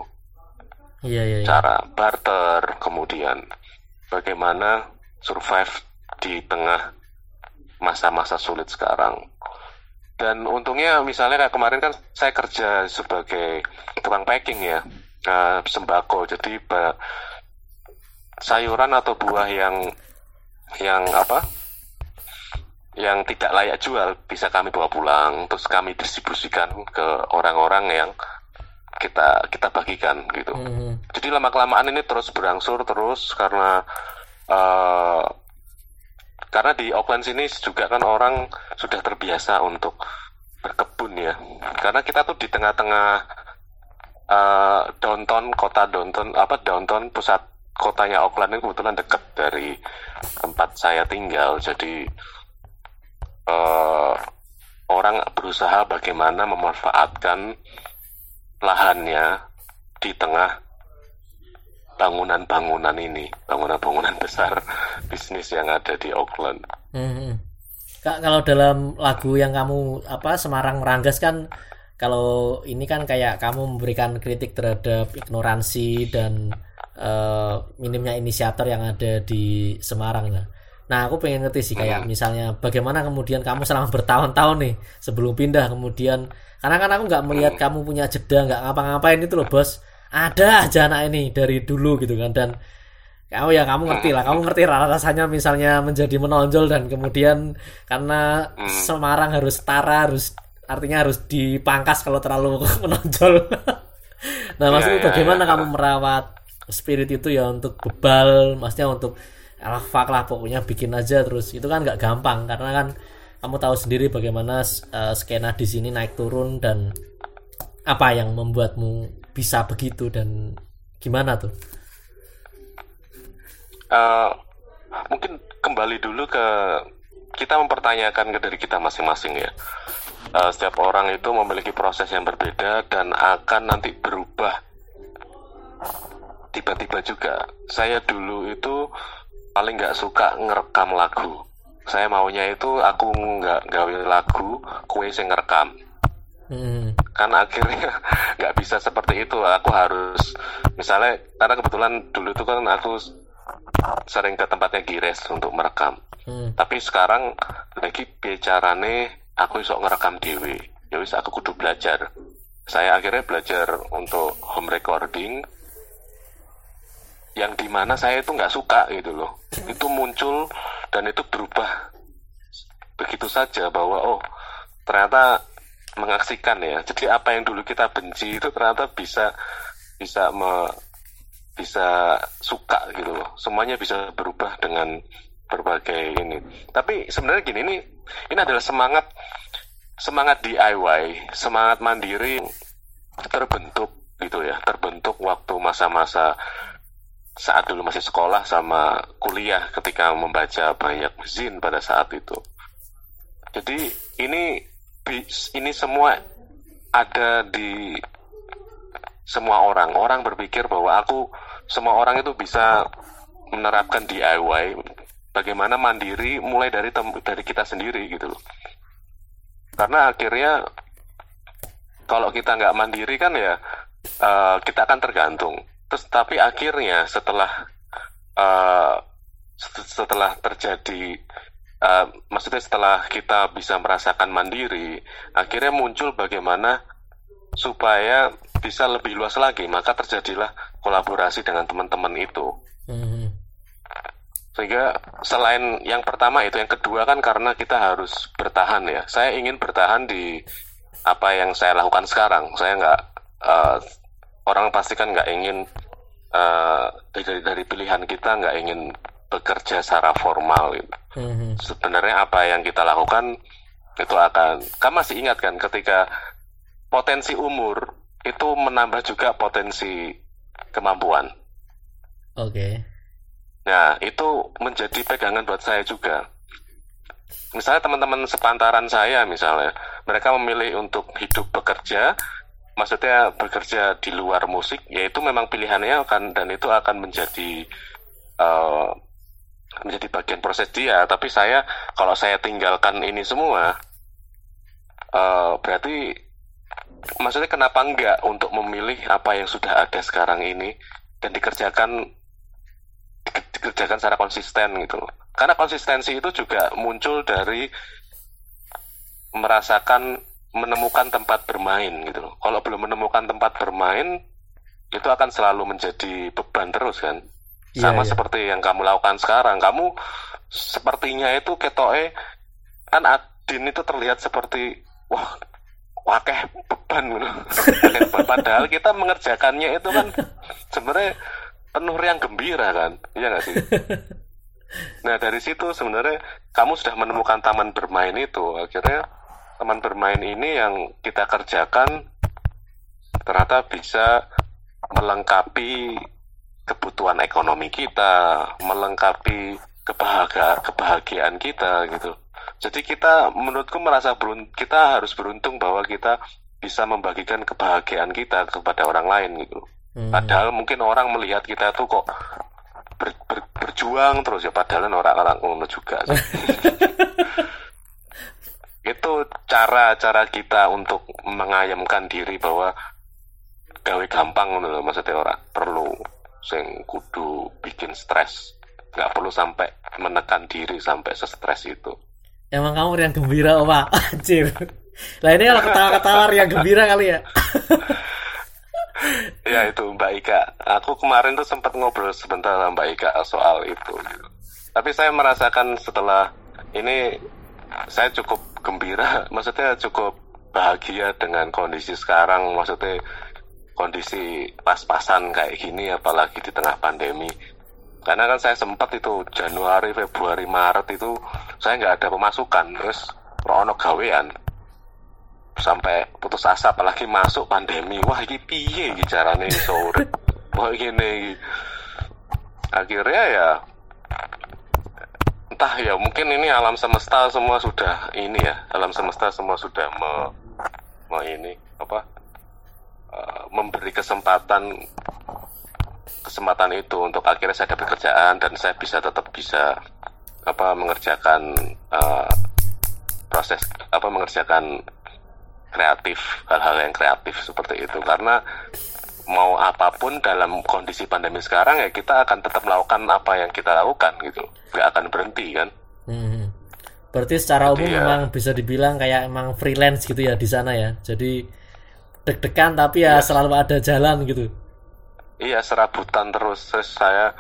iya, iya, iya. cara barter kemudian bagaimana survive di tengah masa-masa sulit sekarang. Dan untungnya misalnya kayak kemarin kan saya kerja sebagai tukang packing ya, uh, sembako. Jadi sayuran atau buah yang yang apa? Yang tidak layak jual bisa kami bawa pulang, terus kami distribusikan ke orang-orang yang kita kita bagikan gitu. Mm -hmm. Jadi lama kelamaan ini terus berangsur terus karena uh, karena di Auckland sini juga kan orang sudah terbiasa untuk berkebun ya karena kita tuh di tengah-tengah uh, downtown kota downtown apa downtown pusat kotanya Auckland ini kebetulan dekat dari tempat saya tinggal, jadi uh, orang berusaha bagaimana memanfaatkan lahannya di tengah bangunan-bangunan ini, bangunan-bangunan besar bisnis yang ada di Auckland. Hmm. Kak, kalau dalam lagu yang kamu apa Semarang Ranggas kan kalau ini kan kayak kamu memberikan kritik terhadap ignoransi dan uh, minimnya inisiator yang ada di Semarang nah. Nah, aku pengen ngerti sih kayak misalnya bagaimana kemudian kamu selama bertahun-tahun nih sebelum pindah kemudian karena kan aku nggak melihat hmm. kamu punya jeda nggak ngapa-ngapain itu loh bos ada aja anak ini dari dulu gitu kan dan kamu ya kamu ngerti lah kamu ngerti rasanya misalnya menjadi menonjol dan kemudian karena hmm. Semarang harus setara harus artinya harus dipangkas kalau terlalu menonjol nah maksudnya ya, ya, bagaimana kamu merawat spirit itu ya untuk bebal maksudnya untuk alah fuck lah pokoknya bikin aja terus itu kan nggak gampang karena kan kamu tahu sendiri bagaimana uh, skena di sini naik turun dan apa yang membuatmu bisa begitu dan gimana tuh? Uh, mungkin kembali dulu ke kita mempertanyakan ke dari kita masing-masing ya. Uh, setiap orang itu memiliki proses yang berbeda dan akan nanti berubah tiba-tiba juga. Saya dulu itu paling nggak suka ngerekam lagu. Saya maunya itu aku nggak gawe lagu, kue sing ngerekam Hmm. Kan akhirnya nggak bisa seperti itu. Aku harus misalnya karena kebetulan dulu itu kan aku sering ke tempatnya Gires untuk merekam. Hmm. Tapi sekarang lagi bicarane aku isok ngerekam dewi. Ya wis aku kudu belajar. Saya akhirnya belajar untuk home recording yang di mana saya itu nggak suka gitu loh. Itu muncul dan itu berubah begitu saja bahwa oh ternyata mengaksikan ya. Jadi apa yang dulu kita benci itu ternyata bisa bisa me, bisa suka gitu loh. Semuanya bisa berubah dengan berbagai ini. Tapi sebenarnya gini ini ini adalah semangat semangat DIY, semangat mandiri terbentuk gitu ya, terbentuk waktu masa-masa saat dulu masih sekolah sama kuliah ketika membaca banyak zin pada saat itu. Jadi ini ini semua ada di semua orang. Orang berpikir bahwa aku semua orang itu bisa menerapkan DIY bagaimana mandiri mulai dari dari kita sendiri gitu loh. Karena akhirnya kalau kita nggak mandiri kan ya uh, kita akan tergantung. Terus tapi akhirnya setelah uh, setelah terjadi uh, maksudnya setelah kita bisa merasakan mandiri, akhirnya muncul bagaimana supaya bisa lebih luas lagi, maka terjadilah kolaborasi dengan teman-teman itu. Mm-hmm. Sehingga selain yang pertama itu, yang kedua kan karena kita harus bertahan ya. Saya ingin bertahan di apa yang saya lakukan sekarang. Saya nggak uh, orang pasti kan nggak ingin uh, dari dari pilihan kita nggak ingin bekerja secara formal gitu. Mm-hmm. Sebenarnya apa yang kita lakukan itu akan kamu masih ingat kan ketika potensi umur itu menambah juga potensi kemampuan. Oke. Okay. Nah, itu menjadi pegangan buat saya juga. Misalnya teman-teman sepantaran saya misalnya, mereka memilih untuk hidup bekerja, maksudnya bekerja di luar musik, yaitu memang pilihannya akan dan itu akan menjadi uh, menjadi bagian proses dia. Tapi saya kalau saya tinggalkan ini semua uh, berarti maksudnya kenapa enggak untuk memilih apa yang sudah ada sekarang ini dan dikerjakan dikerjakan secara konsisten gitu karena konsistensi itu juga muncul dari merasakan menemukan tempat bermain gitu loh. Kalau belum menemukan tempat bermain itu akan selalu menjadi beban terus kan. Iya, sama yeah, seperti yang kamu lakukan sekarang kamu sepertinya itu ketoe kan Adin itu terlihat seperti wah wakeh beban gitu. padahal kita mengerjakannya itu kan sebenarnya penuh yang gembira kan iya gak sih nah dari situ sebenarnya kamu sudah menemukan taman bermain itu akhirnya taman bermain ini yang kita kerjakan ternyata bisa melengkapi kebutuhan ekonomi kita, melengkapi kebahagiaan kebahagiaan kita gitu. Jadi kita menurutku merasa beruntung, kita harus beruntung bahwa kita bisa membagikan kebahagiaan kita kepada orang lain gitu. Hmm. Padahal mungkin orang melihat kita tuh kok ber, ber, berjuang terus ya padahal orang-orang ngono juga. itu cara-cara kita untuk mengayamkan diri bahwa gawe gampang loh maksudnya orang perlu sing kudu bikin stres. Nggak perlu sampai menekan diri sampai sestres itu. Emang kamu yang gembira pak? Anjir. Lah ini kalau ketawa-ketawa yang gembira kali ya. Ya itu Mbak Ika. Aku kemarin tuh sempat ngobrol sebentar sama Mbak Ika soal itu tapi saya merasakan setelah ini saya cukup gembira, maksudnya cukup bahagia dengan kondisi sekarang, maksudnya kondisi pas-pasan kayak gini, apalagi di tengah pandemi. Karena kan saya sempat itu Januari, Februari, Maret itu saya nggak ada pemasukan, terus rono gawean. Sampai putus asa apalagi masuk pandemi. Wah ini piye caranya sore? Wah gini akhirnya ya entah ya mungkin ini alam semesta semua sudah ini ya alam semesta semua sudah me, me ini apa uh, memberi kesempatan kesempatan itu untuk akhirnya saya dapat kerjaan dan saya bisa tetap bisa apa mengerjakan uh, proses apa mengerjakan kreatif hal-hal yang kreatif seperti itu. Karena mau apa pun dalam kondisi pandemi sekarang ya kita akan tetap melakukan apa yang kita lakukan gitu. Nggak akan berhenti kan? Hmm. berarti secara umum ya, memang bisa dibilang kayak emang freelance gitu ya di sana ya. Jadi deg-degan tapi ya, ya selalu ada jalan gitu. Iya serabutan terus. Terus saya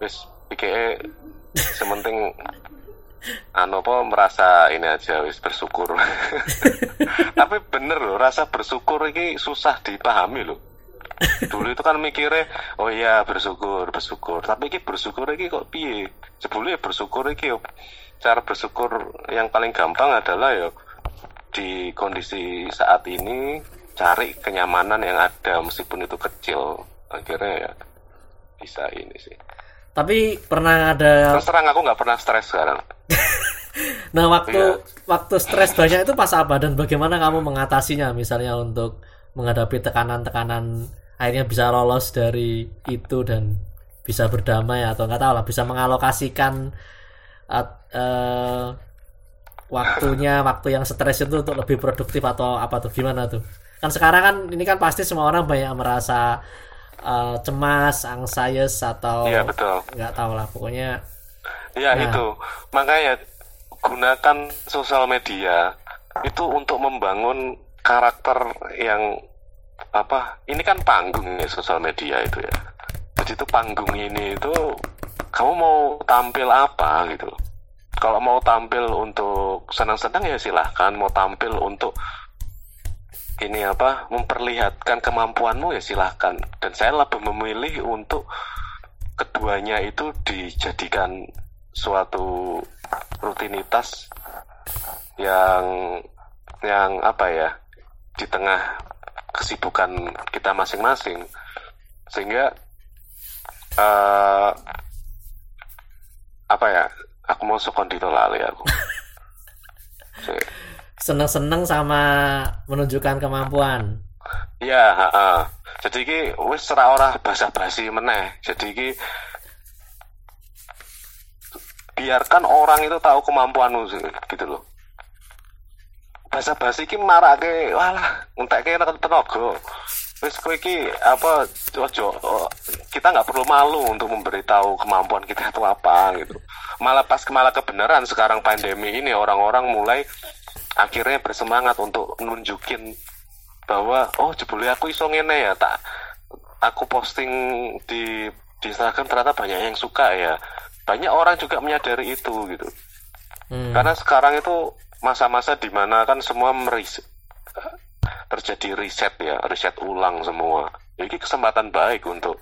wis PKE sementing anu apa merasa ini aja wis bersyukur. Tapi bener loh rasa bersyukur ini susah dipahami loh dulu itu kan mikirnya oh iya bersyukur bersyukur. Tapi ini bersyukur ini kok piye? Sebelumnya bersyukur ini cara bersyukur yang paling gampang adalah ya di kondisi saat ini cari kenyamanan yang ada meskipun itu kecil. Akhirnya ya bisa ini sih. Tapi pernah ada terus terang aku nggak pernah stres sekarang. Nah waktu iya. waktu stres banyak itu pas apa? Dan bagaimana kamu mengatasinya misalnya untuk menghadapi tekanan-tekanan akhirnya bisa lolos dari itu dan bisa berdamai atau nggak tahu lah bisa mengalokasikan uh, uh, waktunya waktu yang stres itu untuk lebih produktif atau apa tuh gimana tuh kan sekarang kan ini kan pasti semua orang banyak merasa uh, cemas, anxious atau iya, betul. nggak tahu lah pokoknya ya nah. itu makanya gunakan sosial media itu untuk membangun karakter yang apa ini kan panggung ya sosial media itu ya. Jadi itu panggung ini itu kamu mau tampil apa gitu kalau mau tampil untuk senang-senang ya silahkan mau tampil untuk ini apa memperlihatkan kemampuanmu ya silahkan. Dan saya lebih memilih untuk keduanya itu dijadikan suatu rutinitas yang yang apa ya di tengah kesibukan kita masing-masing. Sehingga uh, apa ya aku mau sekondito lali aku. Seneng-seneng sama menunjukkan kemampuan. Iya uh, jadi ki wis ora ora basa-basi meneh. Jadi ki biarkan orang itu tahu kemampuanmu gitu loh bahasa basi ki marake walah entek nek tenaga. Wis kowe iki apa ojo kita nggak perlu malu untuk memberitahu kemampuan kita itu apa gitu. Malah pas malah kebenaran sekarang pandemi ini orang-orang mulai akhirnya bersemangat untuk nunjukin bahwa oh jebule aku iso ngene ya tak. Aku posting di di Instagram ternyata banyak yang suka ya. Banyak orang juga menyadari itu gitu. Hmm. karena sekarang itu masa-masa di mana kan semua meris terjadi riset ya, riset ulang semua. Jadi kesempatan baik untuk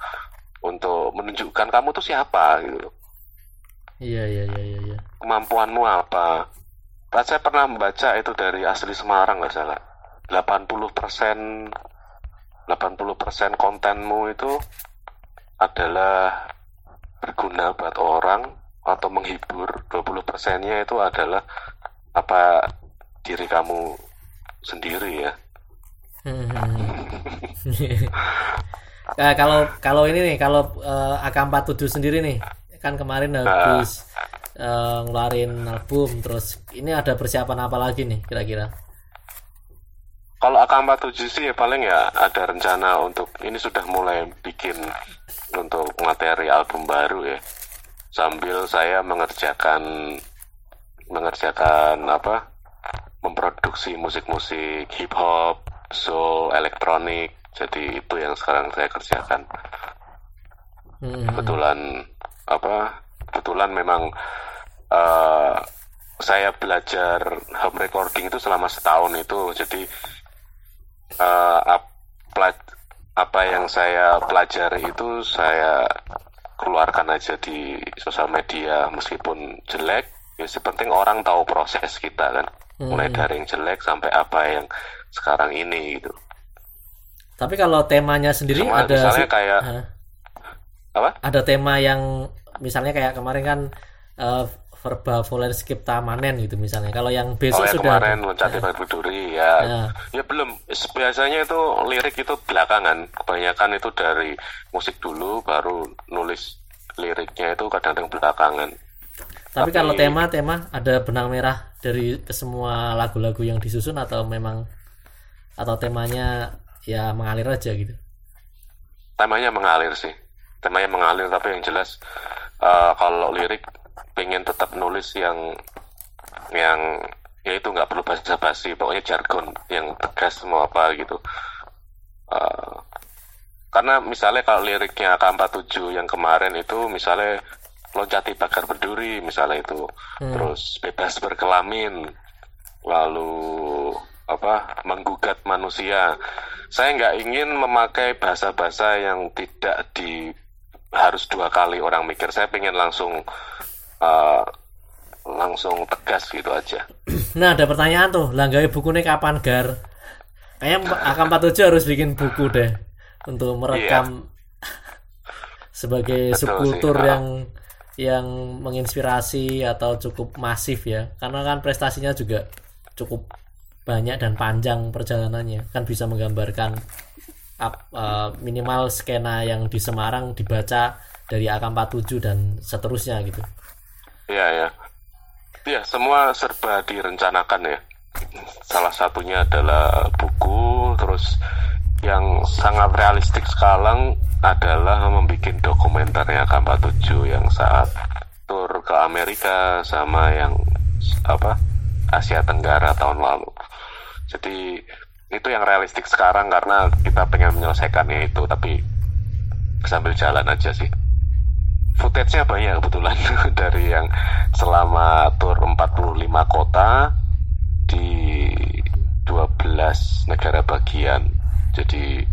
untuk menunjukkan kamu tuh siapa gitu. Iya iya iya iya. iya. Kemampuanmu apa? Saya pernah membaca itu dari asli Semarang nggak salah. 80 persen 80 persen kontenmu itu adalah berguna buat orang atau menghibur 20 persennya itu adalah apa diri kamu sendiri ya? Nah, kalau kalau ini nih kalau uh, AK47 sendiri nih kan kemarin habis uh, ngeluarin album terus ini ada persiapan apa lagi nih kira-kira? Kalau AK47 sih ya paling ya ada rencana untuk ini sudah mulai bikin untuk materi album baru ya. Sambil saya mengerjakan mengerjakan apa memproduksi musik-musik hip hop soul elektronik. Jadi itu yang sekarang saya kerjakan. Hmm. kebetulan apa kebetulan memang uh, saya belajar home recording itu selama setahun itu. Jadi uh, apa yang saya pelajari itu saya keluarkan aja di sosial media meskipun jelek ya penting orang tahu proses kita kan hmm. mulai dari yang jelek sampai apa yang sekarang ini gitu tapi kalau temanya sendiri Sama, ada misalnya kayak uh, apa ada tema yang misalnya kayak kemarin kan uh, verba volerskip tamanen gitu misalnya. Kalau yang besok oh, sudah kemarin loncat berduri ya. ya. Ya belum. Biasanya itu lirik itu belakangan. Kebanyakan itu dari musik dulu baru nulis liriknya itu kadang-kadang belakangan. Tapi, Tapi kalau tema-tema ada benang merah dari semua lagu-lagu yang disusun atau memang atau temanya ya mengalir aja gitu. Temanya mengalir sih. Temanya mengalir tapi yang jelas uh, kalau lirik pengen tetap nulis yang yang ya itu nggak perlu bahasa basi pokoknya jargon yang tegas mau apa gitu uh, karena misalnya kalau liriknya K47 yang kemarin itu misalnya loncati bakar berduri misalnya itu hmm. terus bebas berkelamin lalu apa menggugat manusia saya nggak ingin memakai bahasa-bahasa yang tidak di harus dua kali orang mikir saya pengen langsung uh, langsung tegas gitu aja. Nah ada pertanyaan tuh, langgawi bukunya kapan gar? Kayaknya AK47 harus bikin buku deh untuk merekam iya. sebagai Betul subkultur sih, yang yang menginspirasi atau cukup masif ya, karena kan prestasinya juga cukup banyak dan panjang perjalanannya, kan bisa menggambarkan up, uh, minimal skena yang di Semarang dibaca dari AK47 dan seterusnya gitu. Iya ya. Iya semua serba direncanakan ya. Salah satunya adalah buku, terus yang sangat realistik sekarang adalah membuat dokumenternya K47 yang saat tur ke Amerika sama yang apa Asia Tenggara tahun lalu. Jadi itu yang realistik sekarang karena kita pengen menyelesaikannya itu tapi sambil jalan aja sih footage-nya banyak kebetulan dari yang selama tour 45 kota di 12 negara bagian. Jadi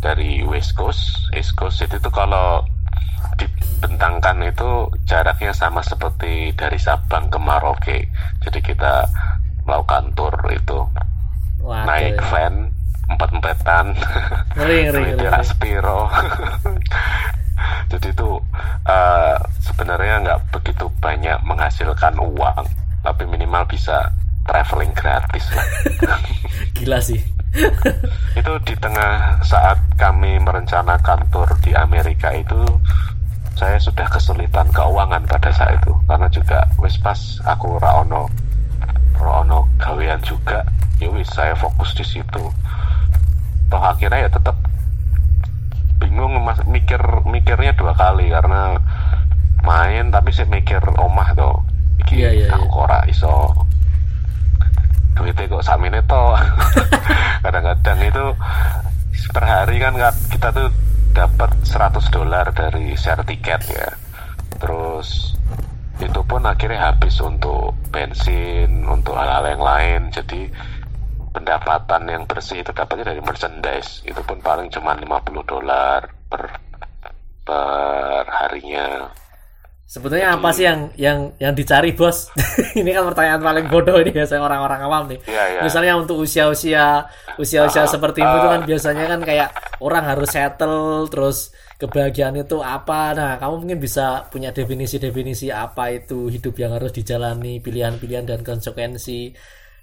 dari West Coast, East Coast itu kalau dibentangkan itu jaraknya sama seperti dari Sabang ke Maroke. Jadi kita melakukan tour itu. Waduh. naik van empat-empatan. Ngeri ngeri ngeri Spiro jadi itu uh, sebenarnya nggak begitu banyak menghasilkan uang tapi minimal bisa traveling gratis lah. Gila sih itu di tengah saat kami merencanakan tour di Amerika itu saya sudah kesulitan keuangan pada saat itu. Karena juga wis pas aku raono raono gawean juga ya wis saya fokus di situ. Toh akhirnya ya tetap bingung mas mikir mikirnya dua kali. Karena main tapi saya mikir omah tuh iki yeah, yeah, aku yeah. ora iso duitnya kok samine to kadang-kadang itu per hari kan kita tuh dapat 100 dolar dari share tiket ya. Terus itu pun akhirnya habis untuk bensin untuk hal-hal yang lain. Jadi pendapatan yang bersih itu dapatnya dari merchandise. Itu pun paling cuma 50 dolar per per harinya Sebetulnya apa sih yang yang yang dicari bos? ini kan pertanyaan paling bodoh ini biasanya orang-orang awam nih. Iya, iya. Misalnya untuk usia-usia usia-usia uh, seperti uh, itu kan biasanya kan kayak orang harus settle terus kebahagiaan itu apa nah kamu mungkin bisa punya definisi-definisi apa itu hidup yang harus dijalani pilihan-pilihan dan konsekuensi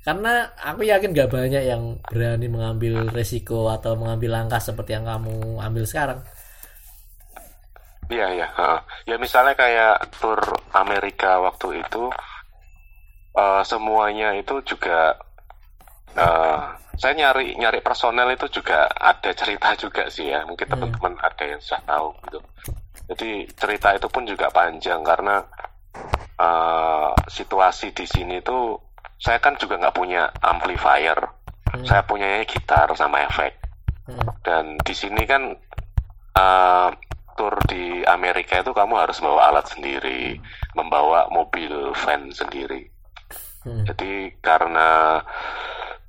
karena aku yakin gak banyak yang berani mengambil resiko atau mengambil langkah seperti yang kamu ambil sekarang Iya ya, ya misalnya kayak tur Amerika waktu itu, uh, semuanya itu juga uh, saya nyari nyari personel itu juga ada cerita juga sih ya, mungkin hmm. teman-teman ada yang sudah tahu gitu. Jadi cerita itu pun juga panjang karena uh, situasi di sini tuh saya kan juga nggak punya amplifier, hmm. saya punya gitar sama efek, hmm. dan di sini kan uh, tur di Amerika itu kamu harus bawa alat sendiri, membawa mobil van sendiri. Hmm. Jadi karena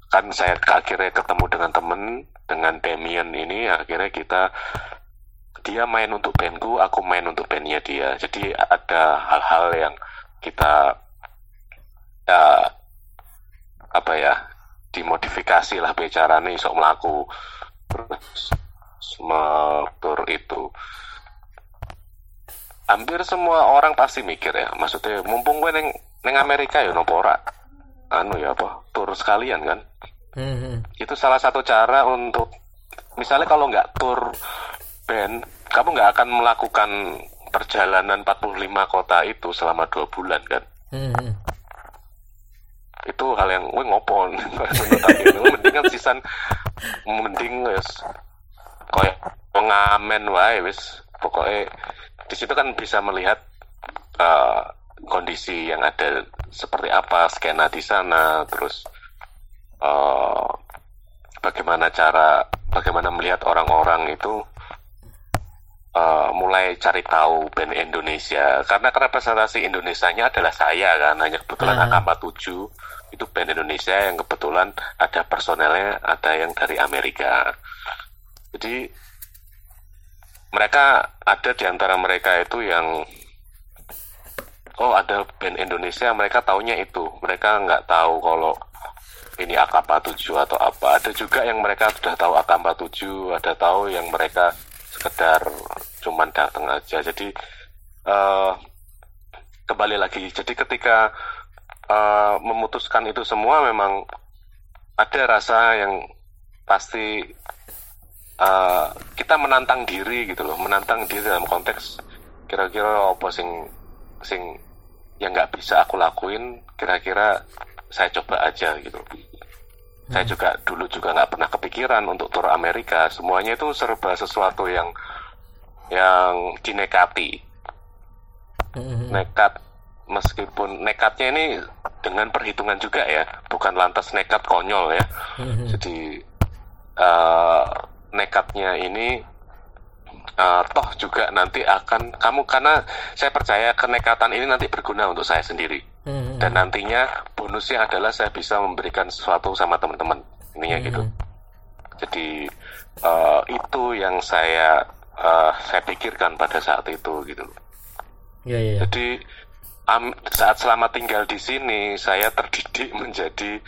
kan saya akhirnya ketemu dengan temen dengan Demian ini akhirnya kita dia main untuk bandku aku main untuk bandnya dia jadi ada hal-hal yang kita ya, apa ya dimodifikasi lah bicaranya isok melaku terus tur itu hampir semua orang pasti mikir ya maksudnya mumpung gue neng neng Amerika ya nopo ora? Anu ya apa tur sekalian kan? Hmm. itu salah satu cara untuk misalnya kalau nggak tur band kamu nggak akan melakukan perjalanan 45 kota itu selama dua bulan kan? Hmm. itu hal yang gue ngopon mending kan sisan mending wes kayak pengamen wae wis. Pokoknya di situ kan bisa melihat uh, kondisi yang ada seperti apa skena di sana terus uh, bagaimana cara bagaimana melihat orang-orang itu uh, mulai cari tahu band Indonesia karena representasi Indonesia-nya adalah saya kan hanya kebetulan uh. AK47 itu band Indonesia yang kebetulan ada personelnya ada yang dari Amerika jadi mereka ada di antara mereka itu yang oh ada band Indonesia mereka taunya itu. Mereka nggak tahu kalau ini AK47 atau apa. Ada juga yang mereka sudah tahu AK47 ada tahu yang mereka sekedar cuman datang aja. Jadi uh, kembali lagi. Jadi ketika uh, memutuskan itu semua memang ada rasa yang pasti uh, kita menantang diri gitu loh menantang diri dalam konteks kira-kira apa sing sing yang nggak bisa aku lakuin kira-kira saya coba aja gitu hmm. saya juga dulu juga nggak pernah kepikiran untuk tur Amerika semuanya itu serba sesuatu yang yang dinekati hmm. nekat meskipun nekatnya ini dengan perhitungan juga ya bukan lantas nekat konyol ya hmm. jadi uh, nekatnya ini uh, toh juga nanti akan kamu karena saya percaya kenekatan ini nanti berguna untuk saya sendiri hmm. dan nantinya bonusnya adalah saya bisa memberikan sesuatu sama teman-teman ininya hmm. gitu jadi uh, itu yang saya uh, saya pikirkan pada saat itu gitu yeah, yeah. Ya. jadi um, saat selama tinggal di sini saya terdidik menjadi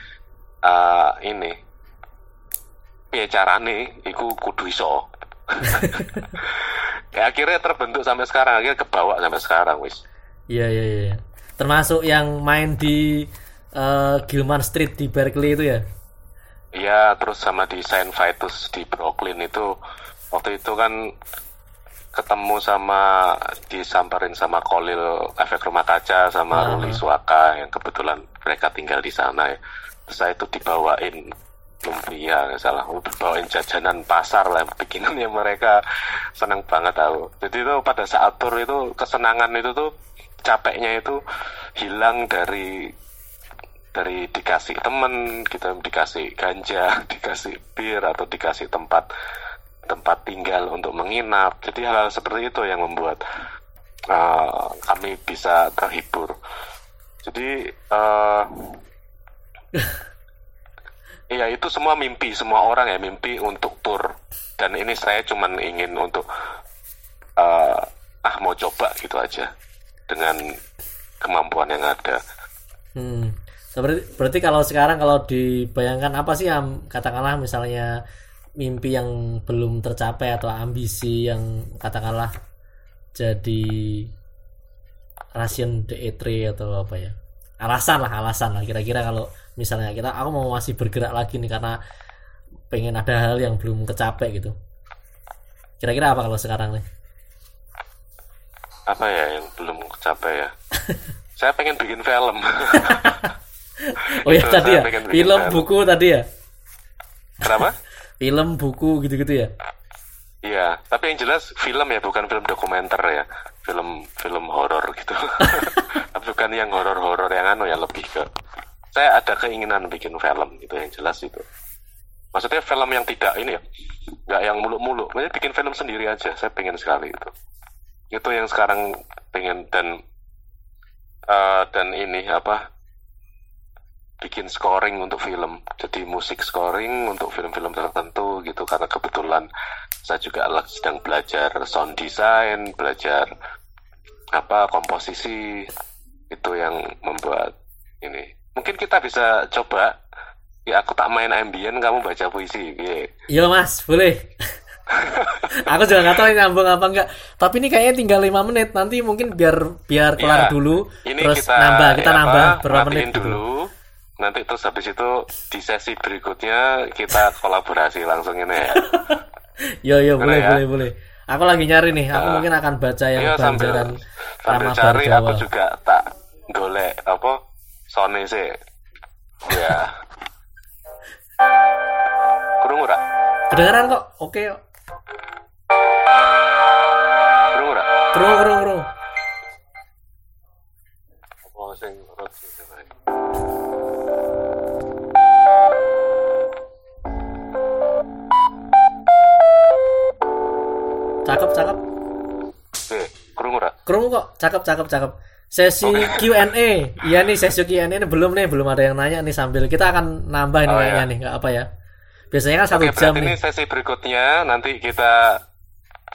uh, ini piye carane iku kudu iso. Ya akhirnya terbentuk sampai sekarang akhirnya kebawa sampai sekarang wis. Iya iya iya. Termasuk yang main di uh, Gilman Street di Berkeley itu ya? Iya terus sama di Saint Vitus di Brooklyn itu. Waktu itu kan ketemu sama disamperin sama Kolil efek rumah kaca sama uh Ruli Suaka yang kebetulan mereka tinggal di sana ya. Terus saya itu dibawain lumpia salah. Bawain jajanan pasar lah bikinannya mereka. Senang banget tahu jadi itu pada saat tur itu kesenangan itu tuh capeknya itu hilang dari dari dikasih temen kita dikasih ganja dikasih bir atau dikasih tempat tempat tinggal untuk menginap. Jadi hal-hal seperti itu yang membuat uh, kami bisa terhibur. Jadi uh, Iya itu semua mimpi semua orang ya mimpi untuk tur dan ini saya cuman ingin untuk uh, ah mau coba gitu aja dengan kemampuan yang ada. Hmm. Berarti, berarti kalau sekarang kalau dibayangkan apa sih yang katakanlah misalnya mimpi yang belum tercapai atau ambisi yang katakanlah jadi ration D3 atau apa ya alasan lah alasan lah kira-kira kalau misalnya kita aku mau masih bergerak lagi nih karena pengen ada hal yang belum kecapai gitu. Kira-kira apa kalau sekarang nih? Apa ya yang belum kecapai ya? Saya pengen bikin film. Oh ya tadi ya? film film. buku tadi ya? Kenapa? Film buku gitu-gitu ya? Iya, tapi yang jelas film ya bukan film dokumenter ya, film film horor gitu. Bukan yang horor-horor yang anu ya lebih ke. Saya ada keinginan bikin film gitu yang jelas itu. Maksudnya film yang tidak ini ya, nggak yang muluk-muluk. Maksudnya bikin film sendiri aja. Saya pengen sekali itu. Itu yang sekarang pengen dan eh, dan ini apa? bikin scoring untuk film jadi musik scoring untuk film-film tertentu gitu karena kebetulan saya juga sedang belajar sound design belajar apa komposisi itu yang membuat ini mungkin kita bisa coba ya aku tak main ambient kamu baca puisi Iya. Iya mas, boleh. aku juga nggak tahu ini nyambung apa enggak. Tapi ini kayaknya tinggal lima menit. Nanti mungkin biar biar kelar Iya. dulu. ini terus kita nambah, kita ya nambah apa, berapa menit gitu. dulu nanti terus habis itu di sesi berikutnya kita kolaborasi langsung ini ya Yo yo Boleh boleh ya? boleh boleh. Aku lagi nyari nih. Aku Nah. mungkin akan baca yang Iya sambil sambil cari Bargawa. aku juga tak golek apa Sony sih ya kurung ora Kedengeran kok? Oke. kok. kurung ora Kru kru kru. apa sing roti sebae? Cakep cakep. eh kurung ora Kru kok. Cakep cakep cakep. Sesi Q&A. Iya nih sesi Q&A ini belum nih, belum ada yang nanya nih sambil kita akan nambah nih Oh, kayaknya iya. nih, nggak apa ya? Biasanya kan satu Oke, jam nih. ini sesi berikutnya nanti kita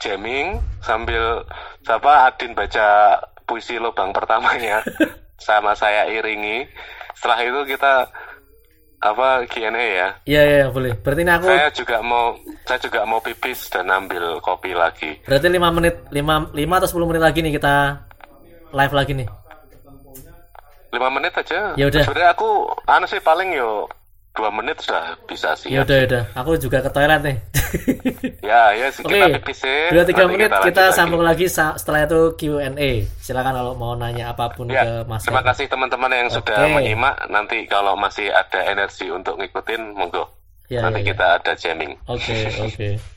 jamming sambil siapa Adin baca puisi lubang pertamanya sama saya iringi. Setelah itu kita apa Q&A ya. Iya iya boleh. Berarti ini aku Saya juga mau saya juga mau pipis dan ambil kopi lagi. Berarti 5 menit 5 5 atau 10 menit lagi nih kita live lagi nih. lima menit aja. Ya udah. Sebenarnya aku anu sih paling yo dua menit sudah bisa sih. Ya udah ya udah. Aku juga ke toilet nih. Ya, ya sih, Oke. kita pipis ya. Dua tiga menit kita lagi. sambung lagi sa- setelah itu Q&A. Silakan kalau mau nanya apa pun Ya, ke Mas. terima kasih teman-teman yang sudah Oke. menyimak. Nanti kalau masih ada energi untuk ngikutin, monggo. Ya, Nanti ya, ya. kita ada jamming. Oke, oke.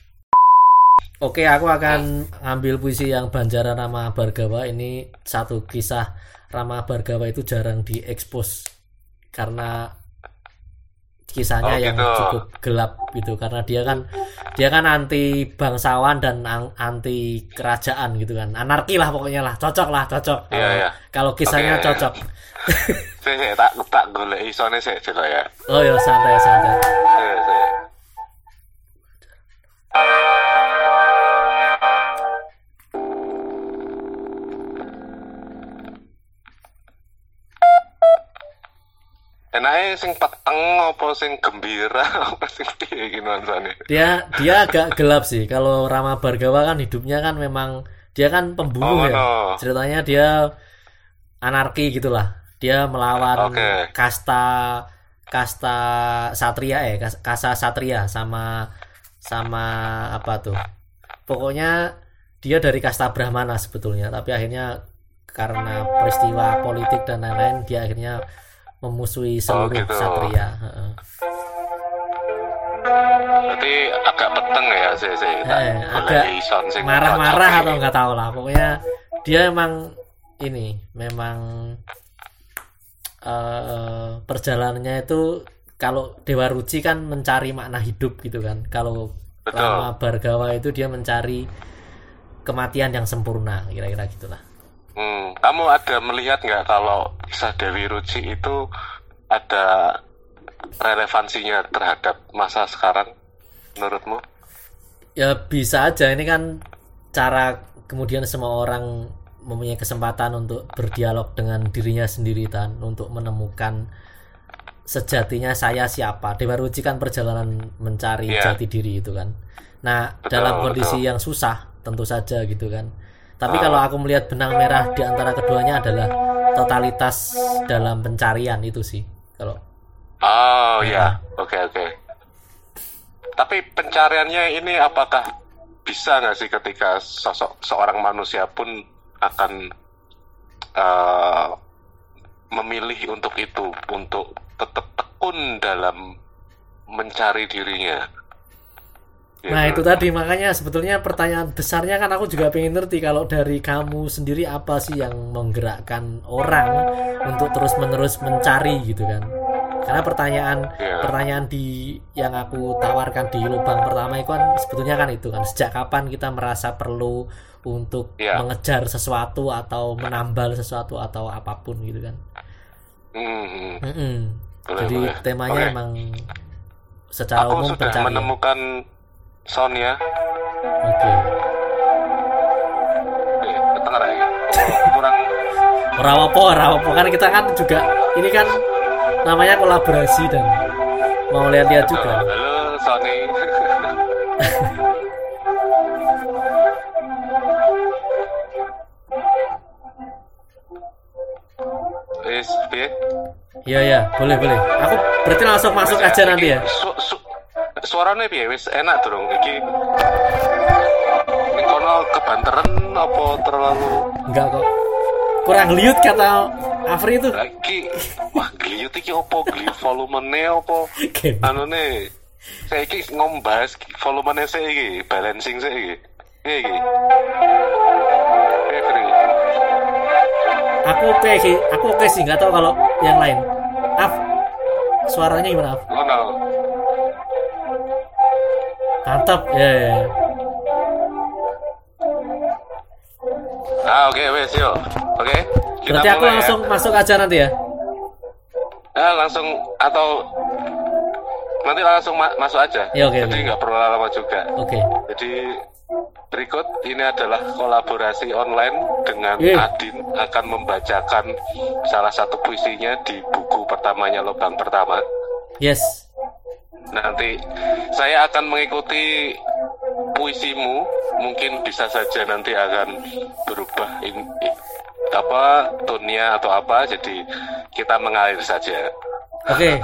Oke, aku akan ngambil puisi yang Banjaran Rama Bargawa. Ini satu kisah Rama Bargawa itu jarang diekspos karena kisahnya Oh, yang gitu. cukup gelap gitu karena dia kan dia kan anti bangsawan dan anti kerajaan gitu kan anarki lah pokoknya lah cocok lah cocok kalau, iya. kalau kisahnya Oke. cocok sih, tak tak golek isone sih coba ya. oh ya santai santai Enaknya sing peteng apa sing gembira apa sing piye iki nuansane. dia dia agak gelap sih kalau Rama Bargawa kan hidupnya kan memang dia kan pembunuh Oh, ya no. ceritanya dia anarki gitulah dia melawan Oke. kasta kasta satria ya kas- kasta satria sama sama apa tuh pokoknya dia dari kasta brahmana sebetulnya tapi akhirnya karena peristiwa politik dan lain-lain dia akhirnya memusuhi seluruh gitu. satria Heeh. Berarti agak peteng ya sih sih. Eh, agak marah-marah atau nggak tahu lah pokoknya dia emang ini memang eh perjalanannya itu kalau Dewa Ruci kan mencari makna hidup gitu kan kalau Betul. Rama Bargawa itu dia mencari kematian yang sempurna kira-kira gitulah Hmm, kamu ada melihat nggak kalau kisah Dewi Ruci itu ada relevansinya terhadap masa sekarang menurutmu? ya bisa aja ini kan cara kemudian semua orang mempunyai kesempatan untuk berdialog dengan dirinya sendiri dan untuk menemukan sejatinya saya siapa. Dewa Ruci kan perjalanan mencari Iya. jati diri itu kan. Nah, Betul, dalam kondisi betul. yang susah tentu saja gitu kan. Tapi kalau aku melihat benang merah di antara keduanya adalah totalitas dalam pencarian itu sih. Kalau Oh ya, oke oke. Tapi pencariannya ini apakah bisa nggak sih ketika sosok seorang manusia pun akan eh, memilih untuk itu, untuk tetap tekun dalam mencari dirinya. Nah Gitu. itu tadi makanya sebetulnya pertanyaan besarnya kan aku juga pengen ngerti kalau dari kamu sendiri apa sih yang menggerakkan orang untuk terus menerus mencari gitu kan? Karena pertanyaan Iya. pertanyaan di yang aku tawarkan di lubang pertama itu kan sebetulnya kan itu kan sejak kapan kita merasa perlu untuk Iya. mengejar sesuatu atau menambal sesuatu atau apa pun gitu kan? Hmm, Mm-mm. Boleh, Jadi temanya Oke. emang secara Aku umum sudah pencarian. menemukan Sonya. Oke. Eh, ketengah lagi. Kurang Rawapo, Rawapo kan kita kan juga ini kan namanya kolaborasi dan mau lihat-lihat juga. Halo Sony. Iya ya, boleh boleh. Aku berarti langsung masuk aja nanti ya. Su, su, suaranya piye? Wis enak durung iki. Kono kebanteran apa terlalu Enggak kok. Kurang liut kata Afri itu. lagi wah gliyut iki opo gliyut volumene opo Game. anune saya iki ngombahas volumene saya iki balancing saya iki Piye iki Fri. Aku oke sih, aku oke sih, nggak tahu kalau yang lain. Af, suaranya gimana Af? Mantap, ya. ya, ya. ah oke wes yuk oke kita Berarti aku ya. langsung masuk aja nanti ya. ah, langsung atau nanti langsung ma- masuk aja Ya, oke, jadi nggak perlu lama juga Oke. Jadi berikut ini adalah kolaborasi online dengan Iya. Adin akan membacakan salah satu puisinya di buku pertamanya lubang pertama. Yes. Nanti saya akan mengikuti puisimu, mungkin bisa saja nanti akan berubah in- i- apa tonnya atau apa, jadi kita mengalir saja. Oke.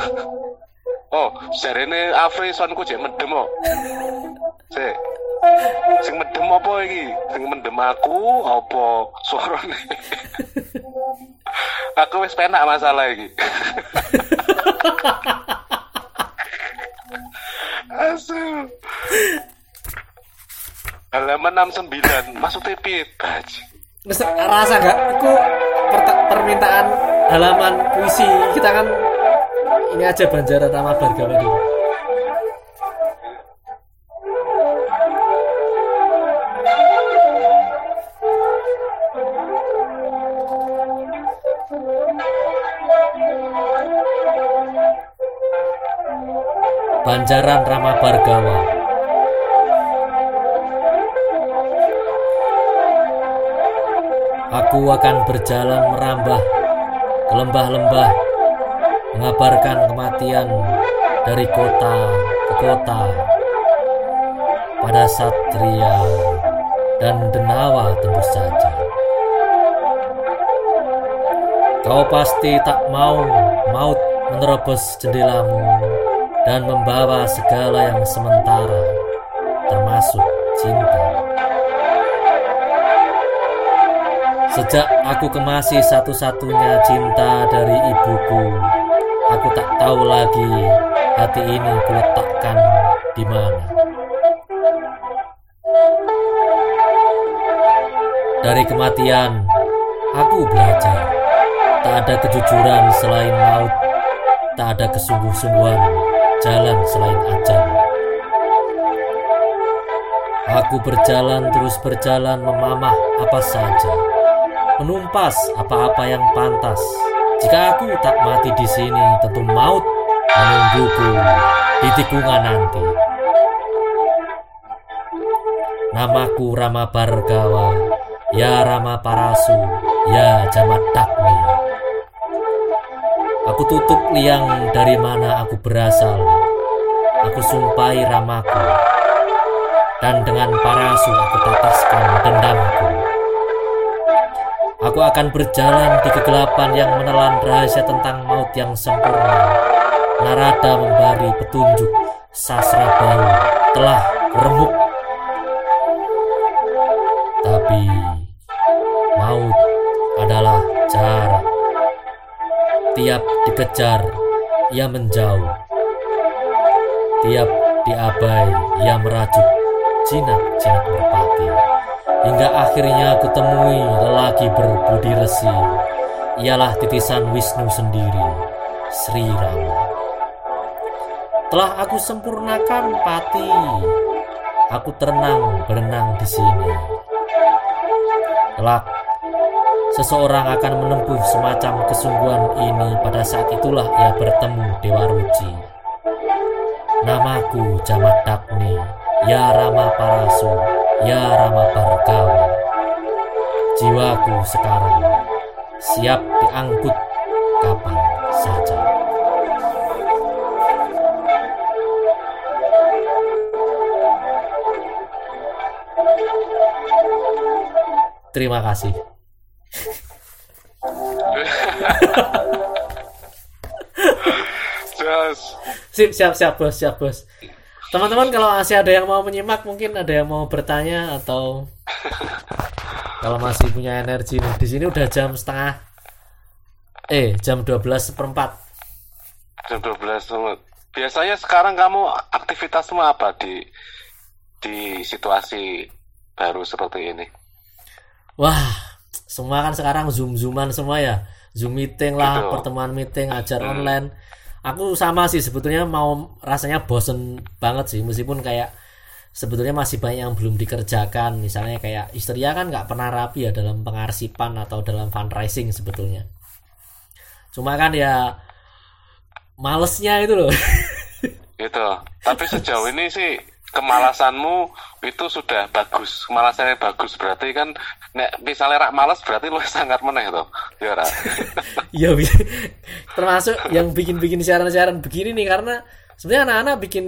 Oh, jarene Afri sonku jek mendem kok. Sik. Sing mendem apa iki? Sing mendem aku apa suarane? aku wis penak masalah iki. Asu. Halaman 69, maksudnya piye, Baj? Terus rasa nggak? Aku perta- permintaan halaman puisi kita kan ini aja Banjara Tama Bargawa dulu. Banjaran Rama Bargawa Aku akan berjalan merambah ke lembah-lembah mengabarkan kematian dari kota ke kota pada satria dan denawa tentu saja. Kau pasti tak mau maut menerobos jendelamu dan membawa segala yang sementara termasuk cinta. Sejak aku kemasi satu-satunya cinta dari ibuku, aku tak tahu lagi hati ini kuletakkan di mana. Dari kematian, aku belajar. Tak ada kejujuran selain maut, tak ada kesungguh-sungguhan jalan selain ajal. Aku berjalan terus berjalan memamah apa saja menumpas apa-apa yang pantas. Jika aku tak mati di sini, tentu maut menungguku di tikungan nanti. Namaku Rama Bargawa, ya Rama Parasu, ya Jamat Dakmi. Aku tutup liang dari mana aku berasal. Aku sumpahi ramaku. Dan dengan parasu aku tetaskan dendamku. Aku akan berjalan di kegelapan yang menelan rahasia tentang maut yang sempurna. Narada memberi petunjuk sasra baru telah remuk. Tapi maut adalah jarak. Tiap dikejar, ia menjauh. Tiap diabai, ia merajuk jinak-jinak merpati. Hingga akhirnya aku temui lelaki berbudi resi. Ialah titisan Wisnu sendiri, Sri Rama. Telah aku sempurnakan pati. Aku terenang berenang di sini. Kelak, seseorang akan menempuh semacam kesungguhan ini pada saat itulah ia bertemu Dewa Ruci. Namaku Jamat Dagni, Ya Rama Parasu, Ya Rama Bargawa. Jiwaku sekarang siap diangkut kapan saja. Terima kasih. Sip, siap, siap, bos, siap, bos. Teman-teman kalau masih ada yang mau menyimak, mungkin ada yang mau bertanya atau kalau masih punya energi nih. Di sini udah jam setengah, eh jam 12 seperempat. jam 12 tuh. Biasanya sekarang kamu aktivitasmu apa di di situasi baru seperti ini? Wah, semua kan sekarang zoom zooman semua ya, zoom meeting lah, Gitu. pertemuan meeting, ajar online. Aku sama sih sebetulnya mau rasanya bosen banget sih, meskipun kayak sebetulnya masih banyak yang belum dikerjakan. Misalnya kayak Istria kan nggak pernah rapi ya dalam pengarsipan atau dalam fundraising sebetulnya. Cuma kan ya malesnya itu loh. Gitu. Tapi sejauh ini sih kemalasanmu itu sudah bagus. Kemalasannya bagus berarti kan nek misalnya rak malas berarti lu sangat meneh tuh. Ya Ra? Iya, bi- termasuk yang bikin-bikin siaran-siaran begini nih karena sebenarnya anak-anak bikin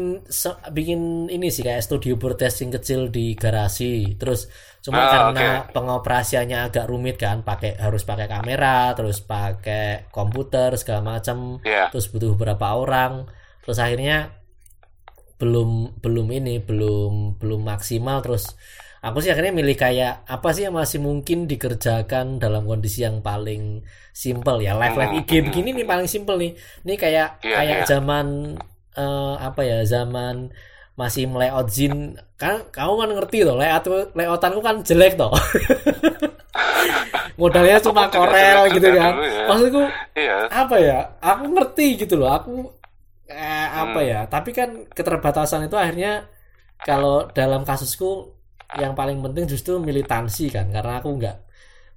bikin ini sih kayak studio broadcasting kecil di garasi. Terus cuma Ah, karena pengoperasiannya agak rumit kan, pakai harus pakai kamera, terus pakai komputer segala macam, Iya. terus butuh beberapa orang. Terus akhirnya belum belum ini belum belum maksimal. Terus aku sih akhirnya milih kayak apa sih yang masih mungkin dikerjakan dalam kondisi yang paling simple? Ya live live IG begini nih paling simple nih. Ini kayak Iya, kayak iya. zaman eh, apa ya zaman masih layout zin. Kan kamu kan ngerti toh layout layoutanku kan jelek toh. Modalnya cuma korel gitu kan. ya. maksudku Iya. apa ya aku ngerti gitu loh. Aku eh, apa Hmm. ya tapi kan keterbatasan itu akhirnya kalau dalam kasusku yang paling penting justru militansi kan karena aku nggak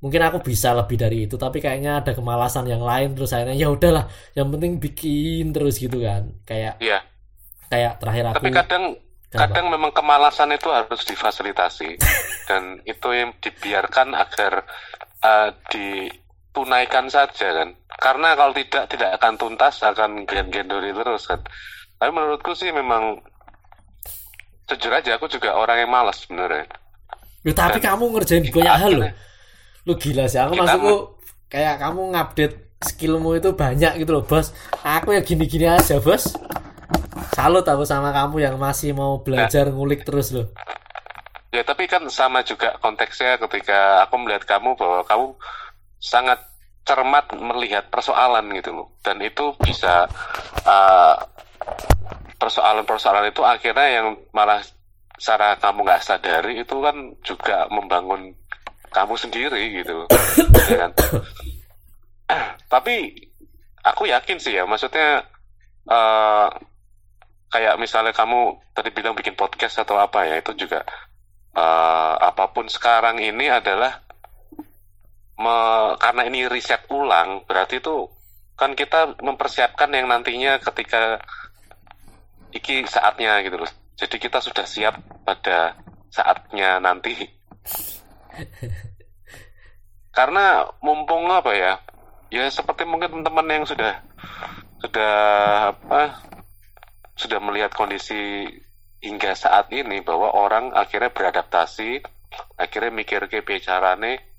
mungkin aku bisa lebih dari itu tapi kayaknya ada kemalasan yang lain terus akhirnya ya udahlah yang penting bikin terus gitu kan kayak Iya. kayak terakhir aku Tapi kadang Kenapa? kadang memang kemalasan itu harus difasilitasi dan itu yang dibiarkan agar uh, ditunaikan saja kan. Karena kalau tidak tidak akan tuntas akan gen-gendori terus kan. Tapi menurutku sih memang jujur aja aku juga orang yang malas sebenarnya. Loh, tapi Dan kamu ngerjain banyak hal loh akhirnya- lu gila sih aku maksudku kayak kamu ngupdate skillmu itu banyak gitu loh bos aku ya gini-gini aja bos salut aku sama kamu yang masih mau belajar ngulik terus loh Ya tapi kan sama juga konteksnya ketika aku melihat kamu bahwa kamu sangat cermat melihat persoalan gitu loh dan itu bisa uh, persoalan-persoalan itu akhirnya yang malah secara kamu nggak sadari itu kan juga membangun kamu sendiri gitu ya kan? tapi aku yakin sih ya maksudnya uh, kayak misalnya kamu tadi bilang bikin podcast atau apa ya itu juga eh, apa pun sekarang ini adalah me- karena ini riset ulang berarti itu kan kita mempersiapkan yang nantinya ketika iki saatnya gitu loh. Jadi kita sudah siap pada saatnya nanti. Karena mumpung apa ya ya seperti mungkin teman-teman yang sudah sudah apa sudah melihat kondisi hingga saat ini bahwa orang akhirnya beradaptasi akhirnya mikir ke bicarane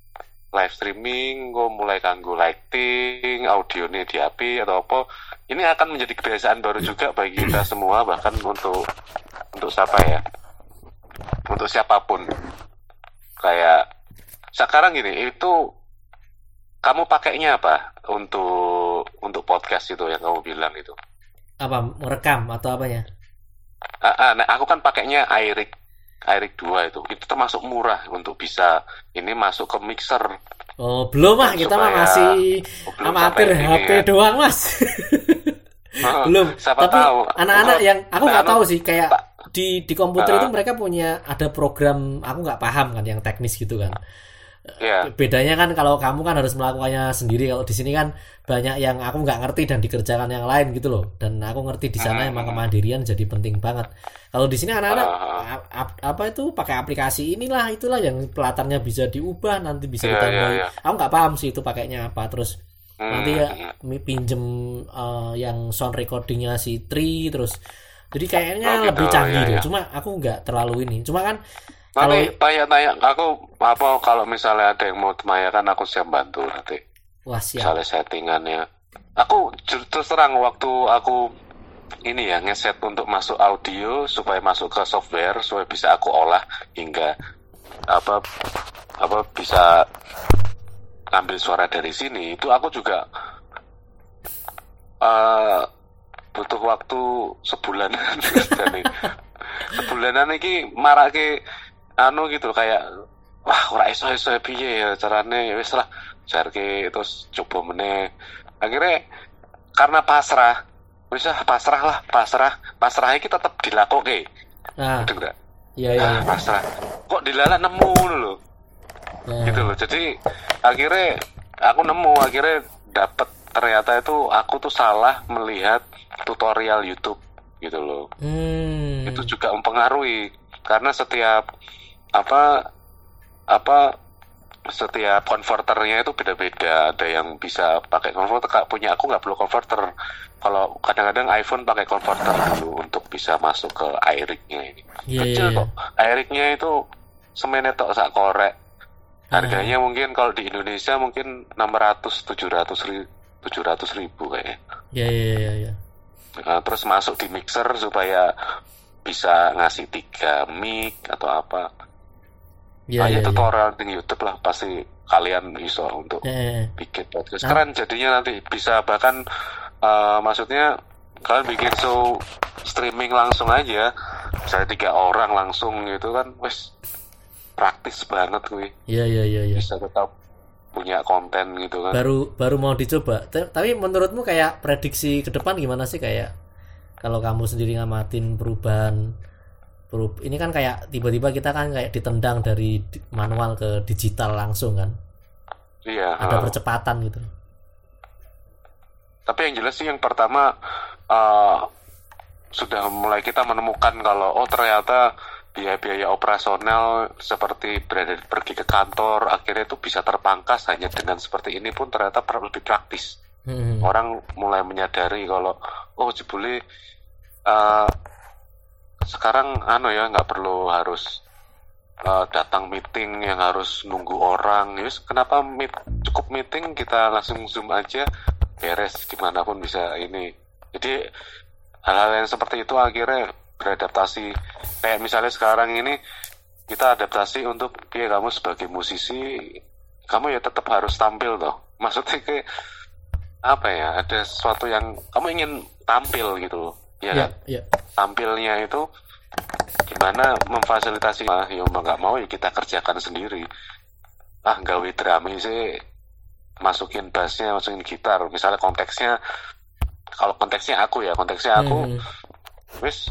live streaming kok mulai kanggo lighting audionya di HP atau apa. Ini akan menjadi kebiasaan baru juga bagi kita semua bahkan untuk untuk siapa ya? Untuk siapa pun. Kayak sekarang gini itu kamu pakainya apa untuk untuk podcast itu yang kamu bilang itu? Apa merekam atau apanya ah, ah, nah aku kan pakainya iRig iRig 2 itu. Itu termasuk murah untuk bisa ini masuk ke mixer. Oh belum mah kita mah masih Oh, amatir HP ya. doang mas. Oh, belum. siapa tapi tahu. anak-anak yang aku nggak tahu sih kayak di di komputer Ah. itu mereka punya ada program aku nggak paham kan yang teknis gitu kan ya bedanya kan kalau kamu kan harus melakukannya sendiri kalau di sini kan banyak yang aku nggak ngerti dan dikerjakan yang lain gitu loh dan aku ngerti di sana Hmm. emang kemandirian jadi penting banget kalau di sini anak-anak Ah. ap- apa itu pakai aplikasi inilah itulah yang pelatarnya bisa diubah nanti bisa Iya, ditambahin iya, iya. aku nggak paham sih itu pakainya apa terus Hmm, nanti ya hmm. pinjem eh, yang sound recordingnya si Tri terus jadi kayaknya Oh, gitu, lebih canggih iya, deh iya. cuma aku nggak terlalu ini cuma kan nanti tanya-tanya aku apa kalau misalnya ada yang mau temayakan aku siap bantu nanti. Wah siap. Misalnya settingannya. Aku terus terang waktu aku ini ya ngeset untuk masuk audio supaya masuk ke software supaya bisa aku olah hingga apa apa bisa ambil suara dari sini itu aku juga eh, butuh waktu sebulanan Jadi, sebulanan ini marake anu gitu kayak wah ora iso iso piye ya carane ya wis lah jarke terus coba meneh. Akhirnya karena pasrah wis ah, pasrah lah pasrah pasrah iki tetep dilakoke nah enggak iya iya ah, pasrah. Kok dilalah nemu lho? Nah, gitu loh jadi akhirnya aku nemu akhirnya dapet ternyata itu aku tuh salah melihat tutorial YouTube gitu loh. Hmm. itu juga mempengaruhi karena setiap apa apa setiap konverternya itu beda-beda. Ada yang bisa pakai konverter Kak, punya aku nggak perlu konverter kalau kadang-kadang iPhone pakai konverter dulu untuk bisa masuk ke iRig-nya ini. Iya, kecil iya. kok. iRig-nya itu semenit tok sak korek. Harganya mungkin kalau di Indonesia mungkin 600 700 ribu 700 ribu kayaknya. Iya iya iya iya. Nah, terus masuk di mixer supaya bisa ngasih tiga mic atau apa Iya Banyak iya. iya. tutorial di YouTube lah pasti kalian bisa untuk Eh, bikin podcast Nah. keren jadinya nanti bisa bahkan eh, maksudnya kalian bikin show streaming langsung aja misalnya tiga orang langsung gitu kan wes praktis banget gue Iya iya iya iya. bisa tetap punya konten gitu kan Baru baru mau dicoba. T- Tapi menurutmu kayak prediksi ke depan gimana sih kayak kalau kamu sendiri ngamatin perubahan perub ini kan kayak tiba-tiba kita kan kayak ditendang dari manual ke digital langsung kan. iya Ada ha. percepatan gitu. tapi yang jelas sih yang pertama eh, sudah mulai kita menemukan kalau oh ternyata biaya-biaya operasional seperti berada pergi ke kantor akhirnya itu bisa terpangkas hanya dengan seperti ini pun ternyata lebih praktis Hmm. orang mulai menyadari kalau oh jebule eh, sekarang anu ya nggak perlu harus eh, datang meeting yang harus nunggu orang. Yus, kenapa meet, cukup meeting kita langsung zoom aja beres di mana pun bisa ini. Jadi hal-hal yang seperti itu akhirnya beradaptasi. Kayak misalnya sekarang ini kita adaptasi untuk ya kamu sebagai musisi kamu ya tetap harus tampil toh. Maksudnya kayak apa ya ada sesuatu yang kamu ingin tampil gitu ya kan? iya. tampilnya itu gimana memfasilitasi? Ah ya mau nggak mau ya kita kerjakan sendiri. Ah gawe drama sih masukin bassnya masukin gitar. Misalnya konteksnya kalau konteksnya aku ya konteksnya aku Hmm. wis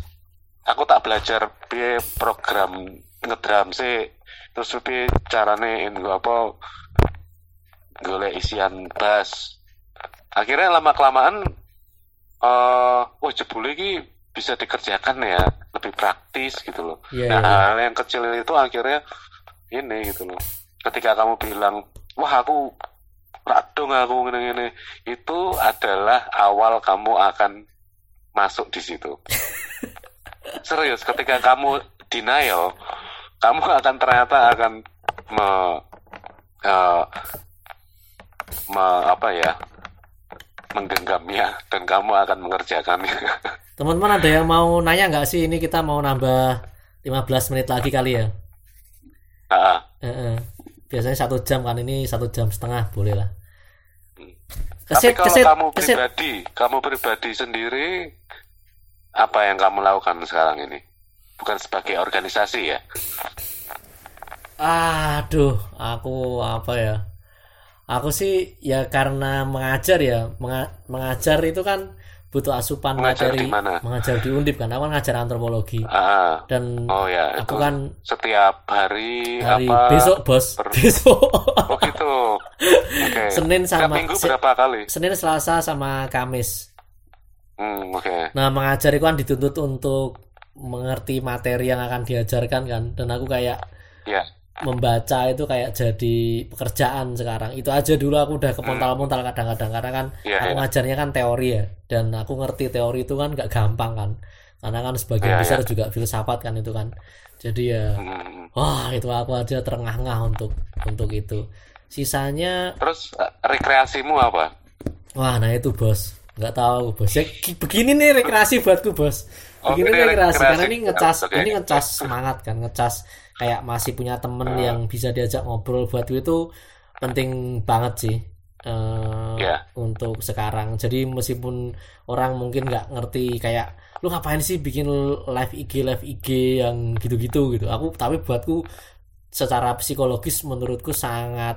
aku tak belajar piye program ngedrum sih. Terus piye carane ini apa golek isian bass. Akhirnya lama kelamaan eh oh jebule iki bisa dikerjakan ya lebih praktis gitu loh. Iya nah iya. hal yang kecil itu akhirnya ini gitu loh. Ketika kamu bilang wah aku radung aku ngene-ngene itu adalah awal kamu akan masuk di situ. Serius ketika kamu denial kamu akan ternyata akan me, uh, me apa ya menggenggamnya dan kamu akan mengerjakannya teman-teman ada yang mau nanya nggak sih? Ini kita mau nambah 15 menit lagi kali ya? Eh, eh. biasanya satu jam kan? Ini satu jam setengah boleh lah. Tapi kesit kalau kesit kamu kesit. pribadi kamu pribadi sendiri apa yang kamu lakukan sekarang ini? Bukan sebagai organisasi ya? Aduh aku apa ya aku sih ya karena mengajar ya menga- mengajar itu kan butuh asupan Mengajar materi di mana? mengajar di undip kan. Aku kan ngajar antropologi. Ah, dan oh ya aku itu kan setiap hari, hari apa besok bos. per- besok. Oh gitu. Oke. Senin Setiap sama minggu berapa kali? Senin Selasa sama Kamis. Hmm, oke. Nah, mengajar itu kan dituntut untuk mengerti materi yang akan diajarkan kan. Dan aku kayak ya membaca itu kayak jadi pekerjaan sekarang. Itu aja dulu aku udah kepontal-pontal kadang-kadang karena kan Iya, aku iya. ngajarnya kan teori ya. Dan aku ngerti teori itu kan gak gampang kan. Karena kan sebagian Iya, besar juga filsafat kan itu kan. Jadi ya Hmm. wah itu aku aja terengah-engah untuk untuk itu. Sisanya terus eh, rekreasimu apa Wah, nah itu bos. Nggak tahu bos. Ya, begini nih rekreasi buatku bos. Oh, Begini ini rekreasi rekreasi. karena ini ngecas, Oke. ini ngecas semangat kan, ngecas kayak masih punya temen yang bisa diajak ngobrol buatku itu penting banget sih. eh, Ya. untuk sekarang. Jadi meskipun orang mungkin nggak ngerti kayak lu ngapain sih bikin live IG live IG yang gitu-gitu gitu. Aku tapi buatku secara psikologis menurutku sangat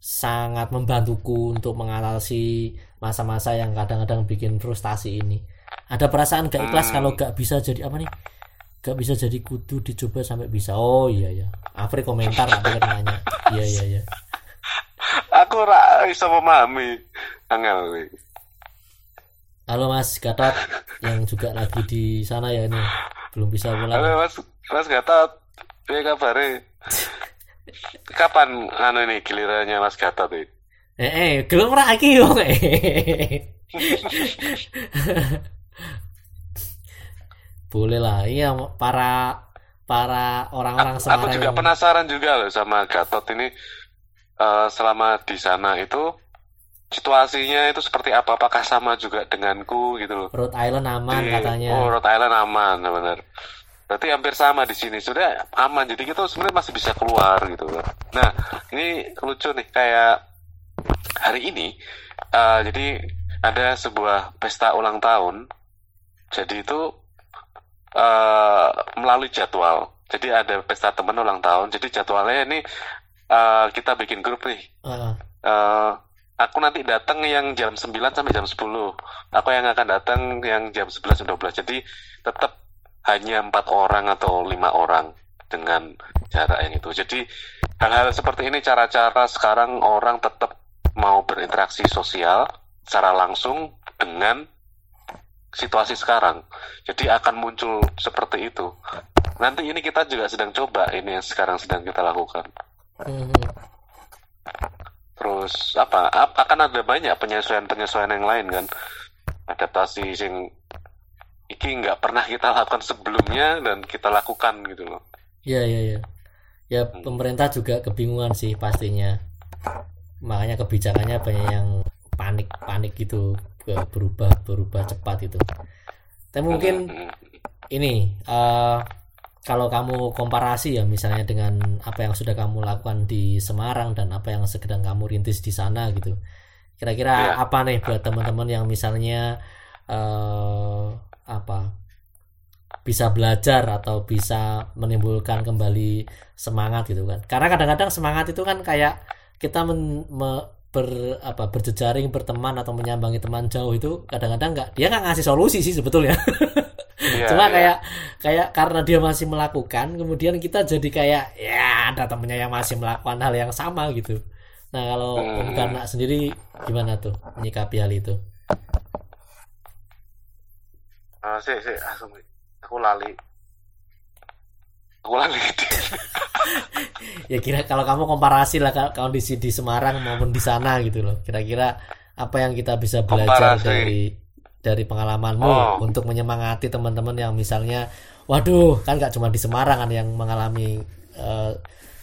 sangat membantuku untuk mengatasi masa-masa yang kadang-kadang bikin frustasi ini. Ada perasaan gak ikhlas Hmm. kalau gak bisa jadi apa nih? Gak bisa jadi kudu dicoba sampai bisa. Oh iya ya. Afri komentar aku kan nanya. Iya iya iya. aku ora bisa memahami angel. Halo Mas Gatot yang juga lagi di sana ya ini belum bisa pulang. halo mas mas Gatot piye kabare kapan anu ini gilirannya mas Gatot ini Eh, eh, gelem ora iki eh. Boleh lah, iya para para orang-orang aku juga yang- penasaran juga loh sama Gatot ini eh, selama di sana itu situasinya itu seperti apa apakah sama juga denganku gitu loh Rhode Island aman Di- katanya. Oh, Rhode Island aman, benar. Berarti hampir sama di sini. Sudah aman. Jadi kita sebenarnya masih bisa keluar gitu. loh. Nah, ini lucu nih kayak hari ini. eh, jadi ada sebuah pesta ulang tahun. Jadi itu eh, melalui jadwal. Jadi ada pesta teman ulang tahun. Jadi jadwalnya ini eh, kita bikin grup nih. Heeh. Eh, aku nanti datang yang jam 9 sampai jam 10. Aku yang akan datang yang jam 11 sampai 12. Jadi tetap hanya empat orang atau lima orang dengan jarak yang itu. Jadi hal-hal seperti ini cara-cara sekarang orang tetap mau berinteraksi sosial secara langsung dengan situasi sekarang. Jadi akan muncul seperti itu. Nanti ini kita juga sedang coba ini yang sekarang sedang kita lakukan. Terus apa? ap- Akan ada banyak penyesuaian-penyesuaian yang lain kan. Adaptasi sing iki nggak pernah kita lakukan sebelumnya dan kita lakukan gitu loh. Iya iya iya. Ya pemerintah juga kebingungan sih pastinya. Makanya kebijakannya banyak yang panik-panik gitu berubah berubah cepat itu. Tapi mungkin ini eh kalau kamu komparasi ya misalnya dengan apa yang sudah kamu lakukan di Semarang dan apa yang sedang kamu rintis di sana gitu. Kira-kira Iya. apa nih buat teman-teman yang misalnya eh apa bisa belajar atau bisa menimbulkan kembali semangat gitu kan. Karena kadang-kadang semangat itu kan kayak kita men, me- ber apa berjejaring berteman atau menyambangi teman jauh itu kadang-kadang nggak dia nggak ngasih solusi sih sebetulnya. Iya, Cuma iya. kayak kayak karena dia masih melakukan, kemudian kita jadi kayak ya ada temennya yang masih melakukan hal yang sama gitu. Nah kalau Hmm. Om Karna sendiri gimana tuh menyikapi hal itu? Ah, sih, sih, aku lali. Lali. ya kira kalau kamu komparasi lah kondisi di Semarang maupun di sana gitu loh kira-kira apa yang kita bisa belajar Komparasi. dari dari pengalamanmu Oh. untuk menyemangati teman-teman yang misalnya waduh kan gak cuma di Semarang kan yang mengalami eh,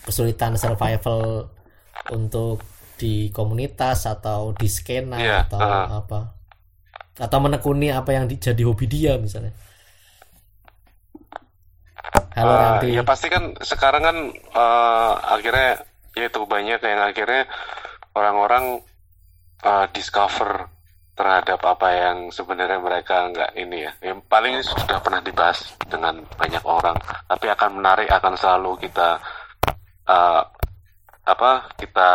kesulitan survival untuk di komunitas atau di skena Iya, atau uh. apa atau menekuni apa yang di- jadi hobi dia misalnya halo Eh, Ranti. ya pasti kan sekarang kan eh, akhirnya ya itu banyak yang akhirnya orang-orang eh, discover terhadap apa yang sebenarnya mereka nggak ini ya. Yang paling sudah pernah dibahas dengan banyak orang, tapi akan menarik akan selalu kita eh, apa kita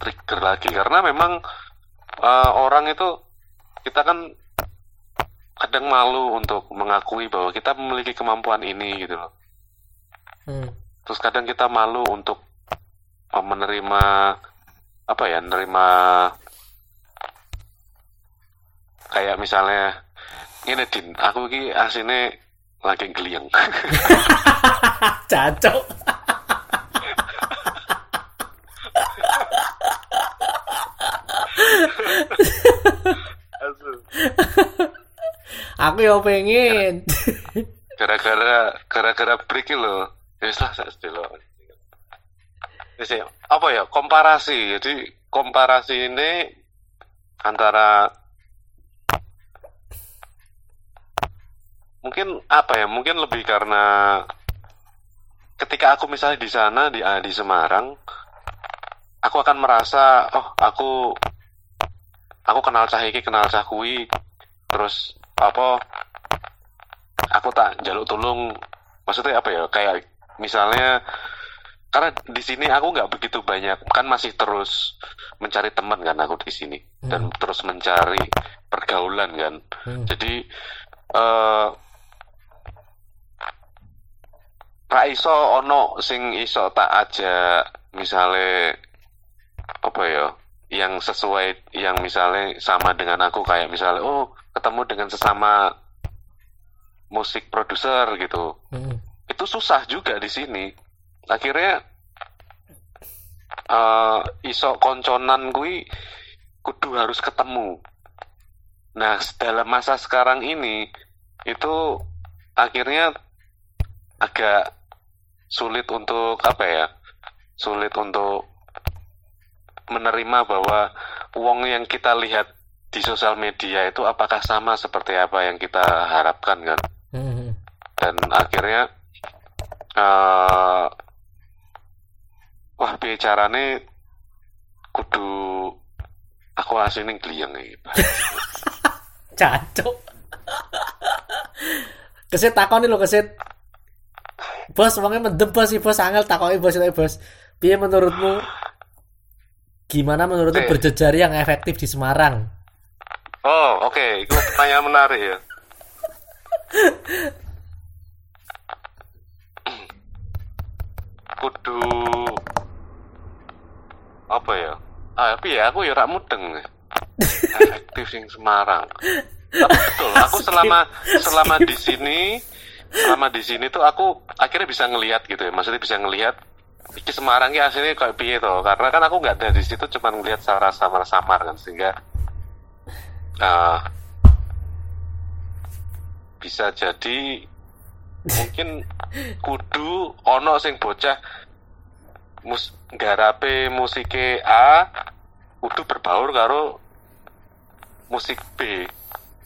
trigger lagi. Karena memang eh, orang itu kita kan kadang malu untuk mengakui bahwa kita memiliki kemampuan ini gitu loh. Hmm. Terus kadang kita malu untuk uh, menerima apa ya, menerima kayak misalnya ini Din, aku ki asine lagi geliang. Cacok. Aku ya pengen. gara-gara gara-gara break lho. Ya lah. Wis ya, apa ya komparasi. Jadi komparasi ini antara mungkin apa ya mungkin lebih karena ketika aku misalnya di sana di ah, di Semarang aku akan merasa oh aku aku kenal cah iki kenal cah terus apa? Aku tak jaluk tolong maksudnya apa ya? Kayak misalnya karena di sini aku nggak begitu banyak. Kan masih terus mencari teman kan aku di sini. Dan terus mencari pergaulan kan. Hmm. jadi eh ra iso ono sing iso tak aja misale apa ya yang sesuai yang misalnya sama dengan aku kayak misalnya oh ketemu dengan sesama musik produser gitu. Hmm. itu susah juga di sini. Akhirnya eh iso konconan gue kudu harus ketemu. Nah dalam masa sekarang ini itu akhirnya agak sulit untuk apa ya sulit untuk menerima bahwa uang yang kita lihat di sosial media itu apakah sama seperti apa yang kita harapkan kan Hmm. dan akhirnya eh wah bicarane kudu aku asine gliyeng iki Cacok. kesit takoni lho kesit. Bos, wonge mendem bos, bos angel takoki bos bos. Piye menurutmu? Gimana menurutmu Oke. berjejari yang efektif di Semarang? oh oke. Itu pertanyaan menarik ya. Kudu apa ya? Ah, tapi ya aku ya rak mudeng. Efektif sing Semarang. Tapi betul aku selama selama di sini selama di sini tuh aku akhirnya bisa ngelihat gitu ya. Maksudnya bisa ngelihat iki Semarang ya aslinya kayak piye toh karena kan aku nggak ada di situ cuma ngelihat secara samar-samar kan sehingga ah, bisa jadi mungkin kudu ono sing bocah mus garape musike A kudu berbaur karo musik B.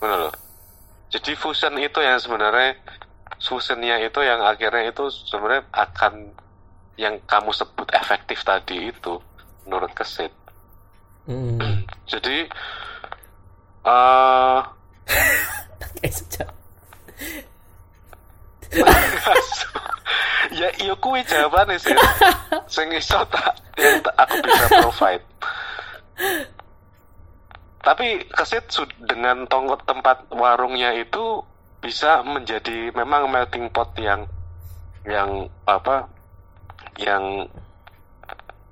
Ngono loh jadi fusion itu yang sebenarnya fusionnya itu yang akhirnya itu sebenarnya akan yang kamu sebut efektif tadi itu menurut kesit Hmm. jadi sejak. ya iya kuwi jawabannya sih sing iso tak yang aku bisa provide tapi kesit dengan tongkot tempat warungnya itu bisa menjadi memang melting pot yang yang apa yang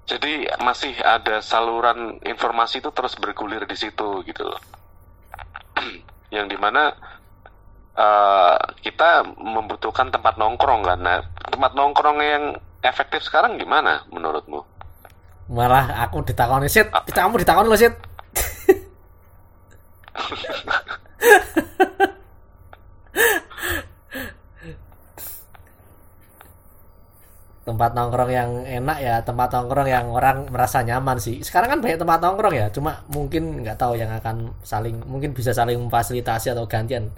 jadi masih ada saluran informasi itu terus bergulir di situ gitu loh yang di mana uh, kita membutuhkan tempat nongkrong kan. Nah, tempat nongkrong yang efektif sekarang gimana menurutmu? Malah aku ditakoni sih, ah. kamu ditakoni lo sih. tempat nongkrong yang enak ya tempat nongkrong yang orang merasa nyaman sih. Sekarang kan banyak tempat nongkrong ya cuma mungkin nggak tahu yang akan saling mungkin bisa saling memfasilitasi atau gantian.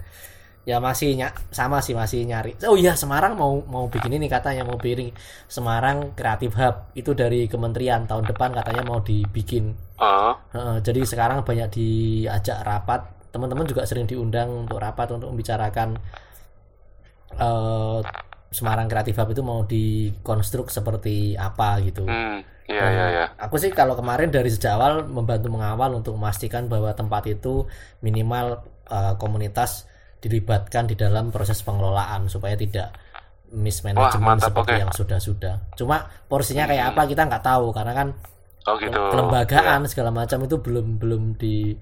Ya masih ny sama sih masih nyari. Oh iya Semarang mau mau bikin ini katanya mau bikin Semarang Creative Hub itu dari kementerian. Tahun depan katanya mau dibikin. Uh. Uh, jadi sekarang banyak diajak rapat. Teman-teman juga sering diundang untuk rapat untuk membicarakan uh, Semarang Creative Hub itu mau dikonstruk seperti apa gitu. Hmm, iya, iya, iya. Aku sih kalau kemarin dari sejak awal membantu mengawal untuk memastikan bahwa tempat itu minimal uh, komunitas dilibatkan di dalam proses pengelolaan supaya tidak mismanagement seperti okay. yang sudah-sudah. Cuma porsinya kayak hmm. apa kita nggak tahu karena kan oh, gitu. kelembagaan ya. segala macam itu belum belum di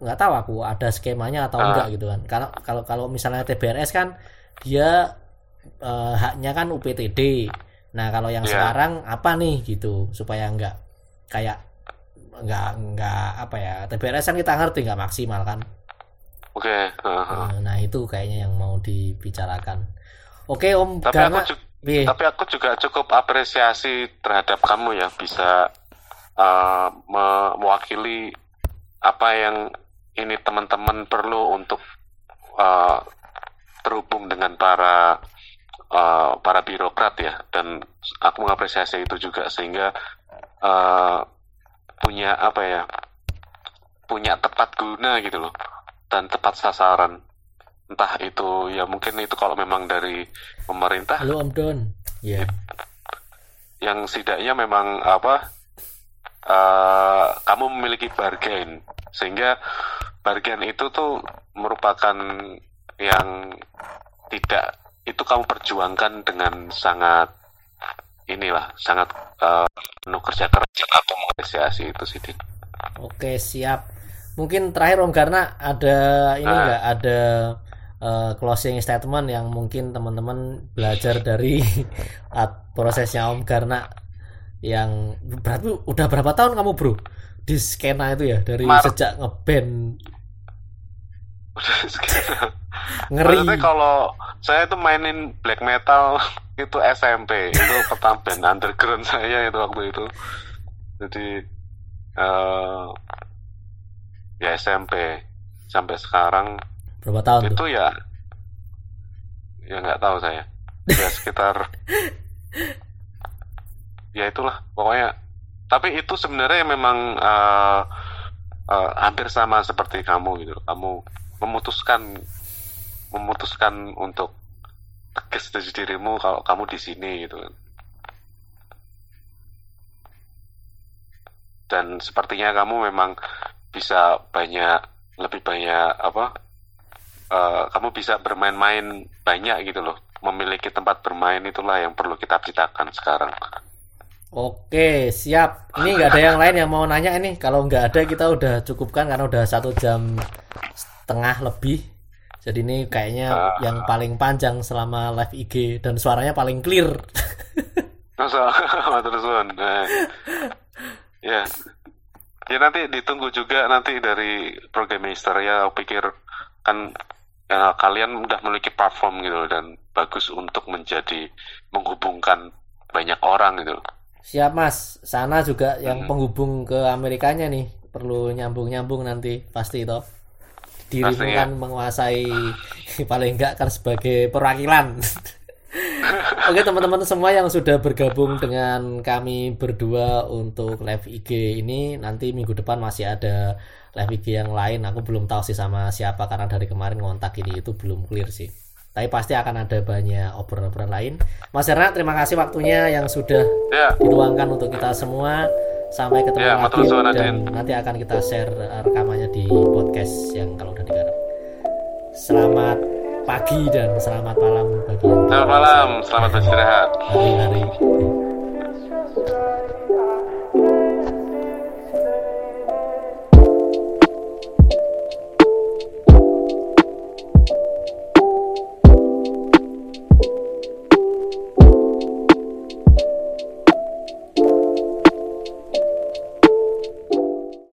nggak tahu aku ada skemanya atau uh. enggak gitu kan. Karena kalau kalau misalnya TBRS kan dia uh, haknya kan UPTD. Nah kalau yang yeah. sekarang apa nih gitu supaya nggak kayak nggak nggak apa ya TBRS kan kita ngerti nggak maksimal kan. Oke. Okay. Uh -huh. Nah itu kayaknya yang mau dibicarakan. Oke Om. Tapi Gana, aku juga, tapi aku juga cukup apresiasi terhadap kamu ya bisa uh, mewakili apa yang ini teman-teman perlu untuk uh, terhubung dengan para uh, para birokrat ya. Dan aku mengapresiasi itu juga sehingga uh, punya apa ya punya tepat guna gitu loh. Dan tepat sasaran. Entah itu ya mungkin itu kalau memang dari pemerintah. Halo Om Don. Ya. Yeah. yang setidaknya memang apa uh, kamu memiliki bargain. Sehingga bargain itu tuh merupakan yang tidak itu kamu perjuangkan dengan sangat inilah sangat uh, penuh kerja keras aku mengapresiasi itu sih Din. Oke siap. Mungkin terakhir Om karena ada ini enggak nah. ada uh, closing statement yang mungkin teman-teman belajar dari prosesnya Om karena yang berarti udah berapa tahun kamu bro di skena itu ya? Dari Mar sejak ngeband ngeri. Maksudnya kalau saya itu mainin black metal itu SMP itu pertama band underground saya itu waktu itu. Jadi uh, ya SMP sampai sekarang berapa tahun itu tuh? ya ya nggak tahu saya. Ya sekitar ya itulah pokoknya. Tapi itu sebenarnya memang uh, uh, hampir sama seperti kamu gitu. Kamu memutuskan memutuskan untuk tegas dari dirimu kalau kamu di sini gitu. Dan sepertinya kamu memang bisa banyak lebih banyak apa? Uh, kamu bisa bermain-main banyak gitu loh. Memiliki tempat bermain itulah yang perlu kita ceritakan sekarang. Oke, siap. Ini nggak ada yang lain yang mau nanya ini. Kalau nggak ada, kita udah cukupkan karena udah satu jam setengah lebih. Jadi ini kayaknya uh, yang paling panjang selama live IG dan suaranya paling clear. Terus nah. Ya. Ya nanti ditunggu juga nanti dari Programmaster ya aku pikir kan ya, kalian udah memiliki platform gitu dan bagus untuk menjadi menghubungkan banyak orang gitu. Siap Mas, sana juga yang hmm. penghubung ke Amerikanya nih perlu nyambung-nyambung nanti pasti toh dirimu ya. kan menguasai paling enggak kan sebagai perwakilan. Oke teman-teman semua yang sudah bergabung dengan kami berdua untuk live IG ini nanti minggu depan masih ada live IG yang lain. Aku belum tahu sih sama siapa karena dari kemarin ngontak ini itu belum clear sih. Tapi pasti akan ada banyak obrolan-obrolan lain. Mas Erna terima kasih waktunya yang sudah ya. diluangkan untuk kita semua sampai ketemu ya, lagi dan nanti akan kita share rekamannya di podcast yang kalau udah digarap. Selamat pagi dan selamat malam bagi Selamat malam, selamat beristirahat. Hari-hari.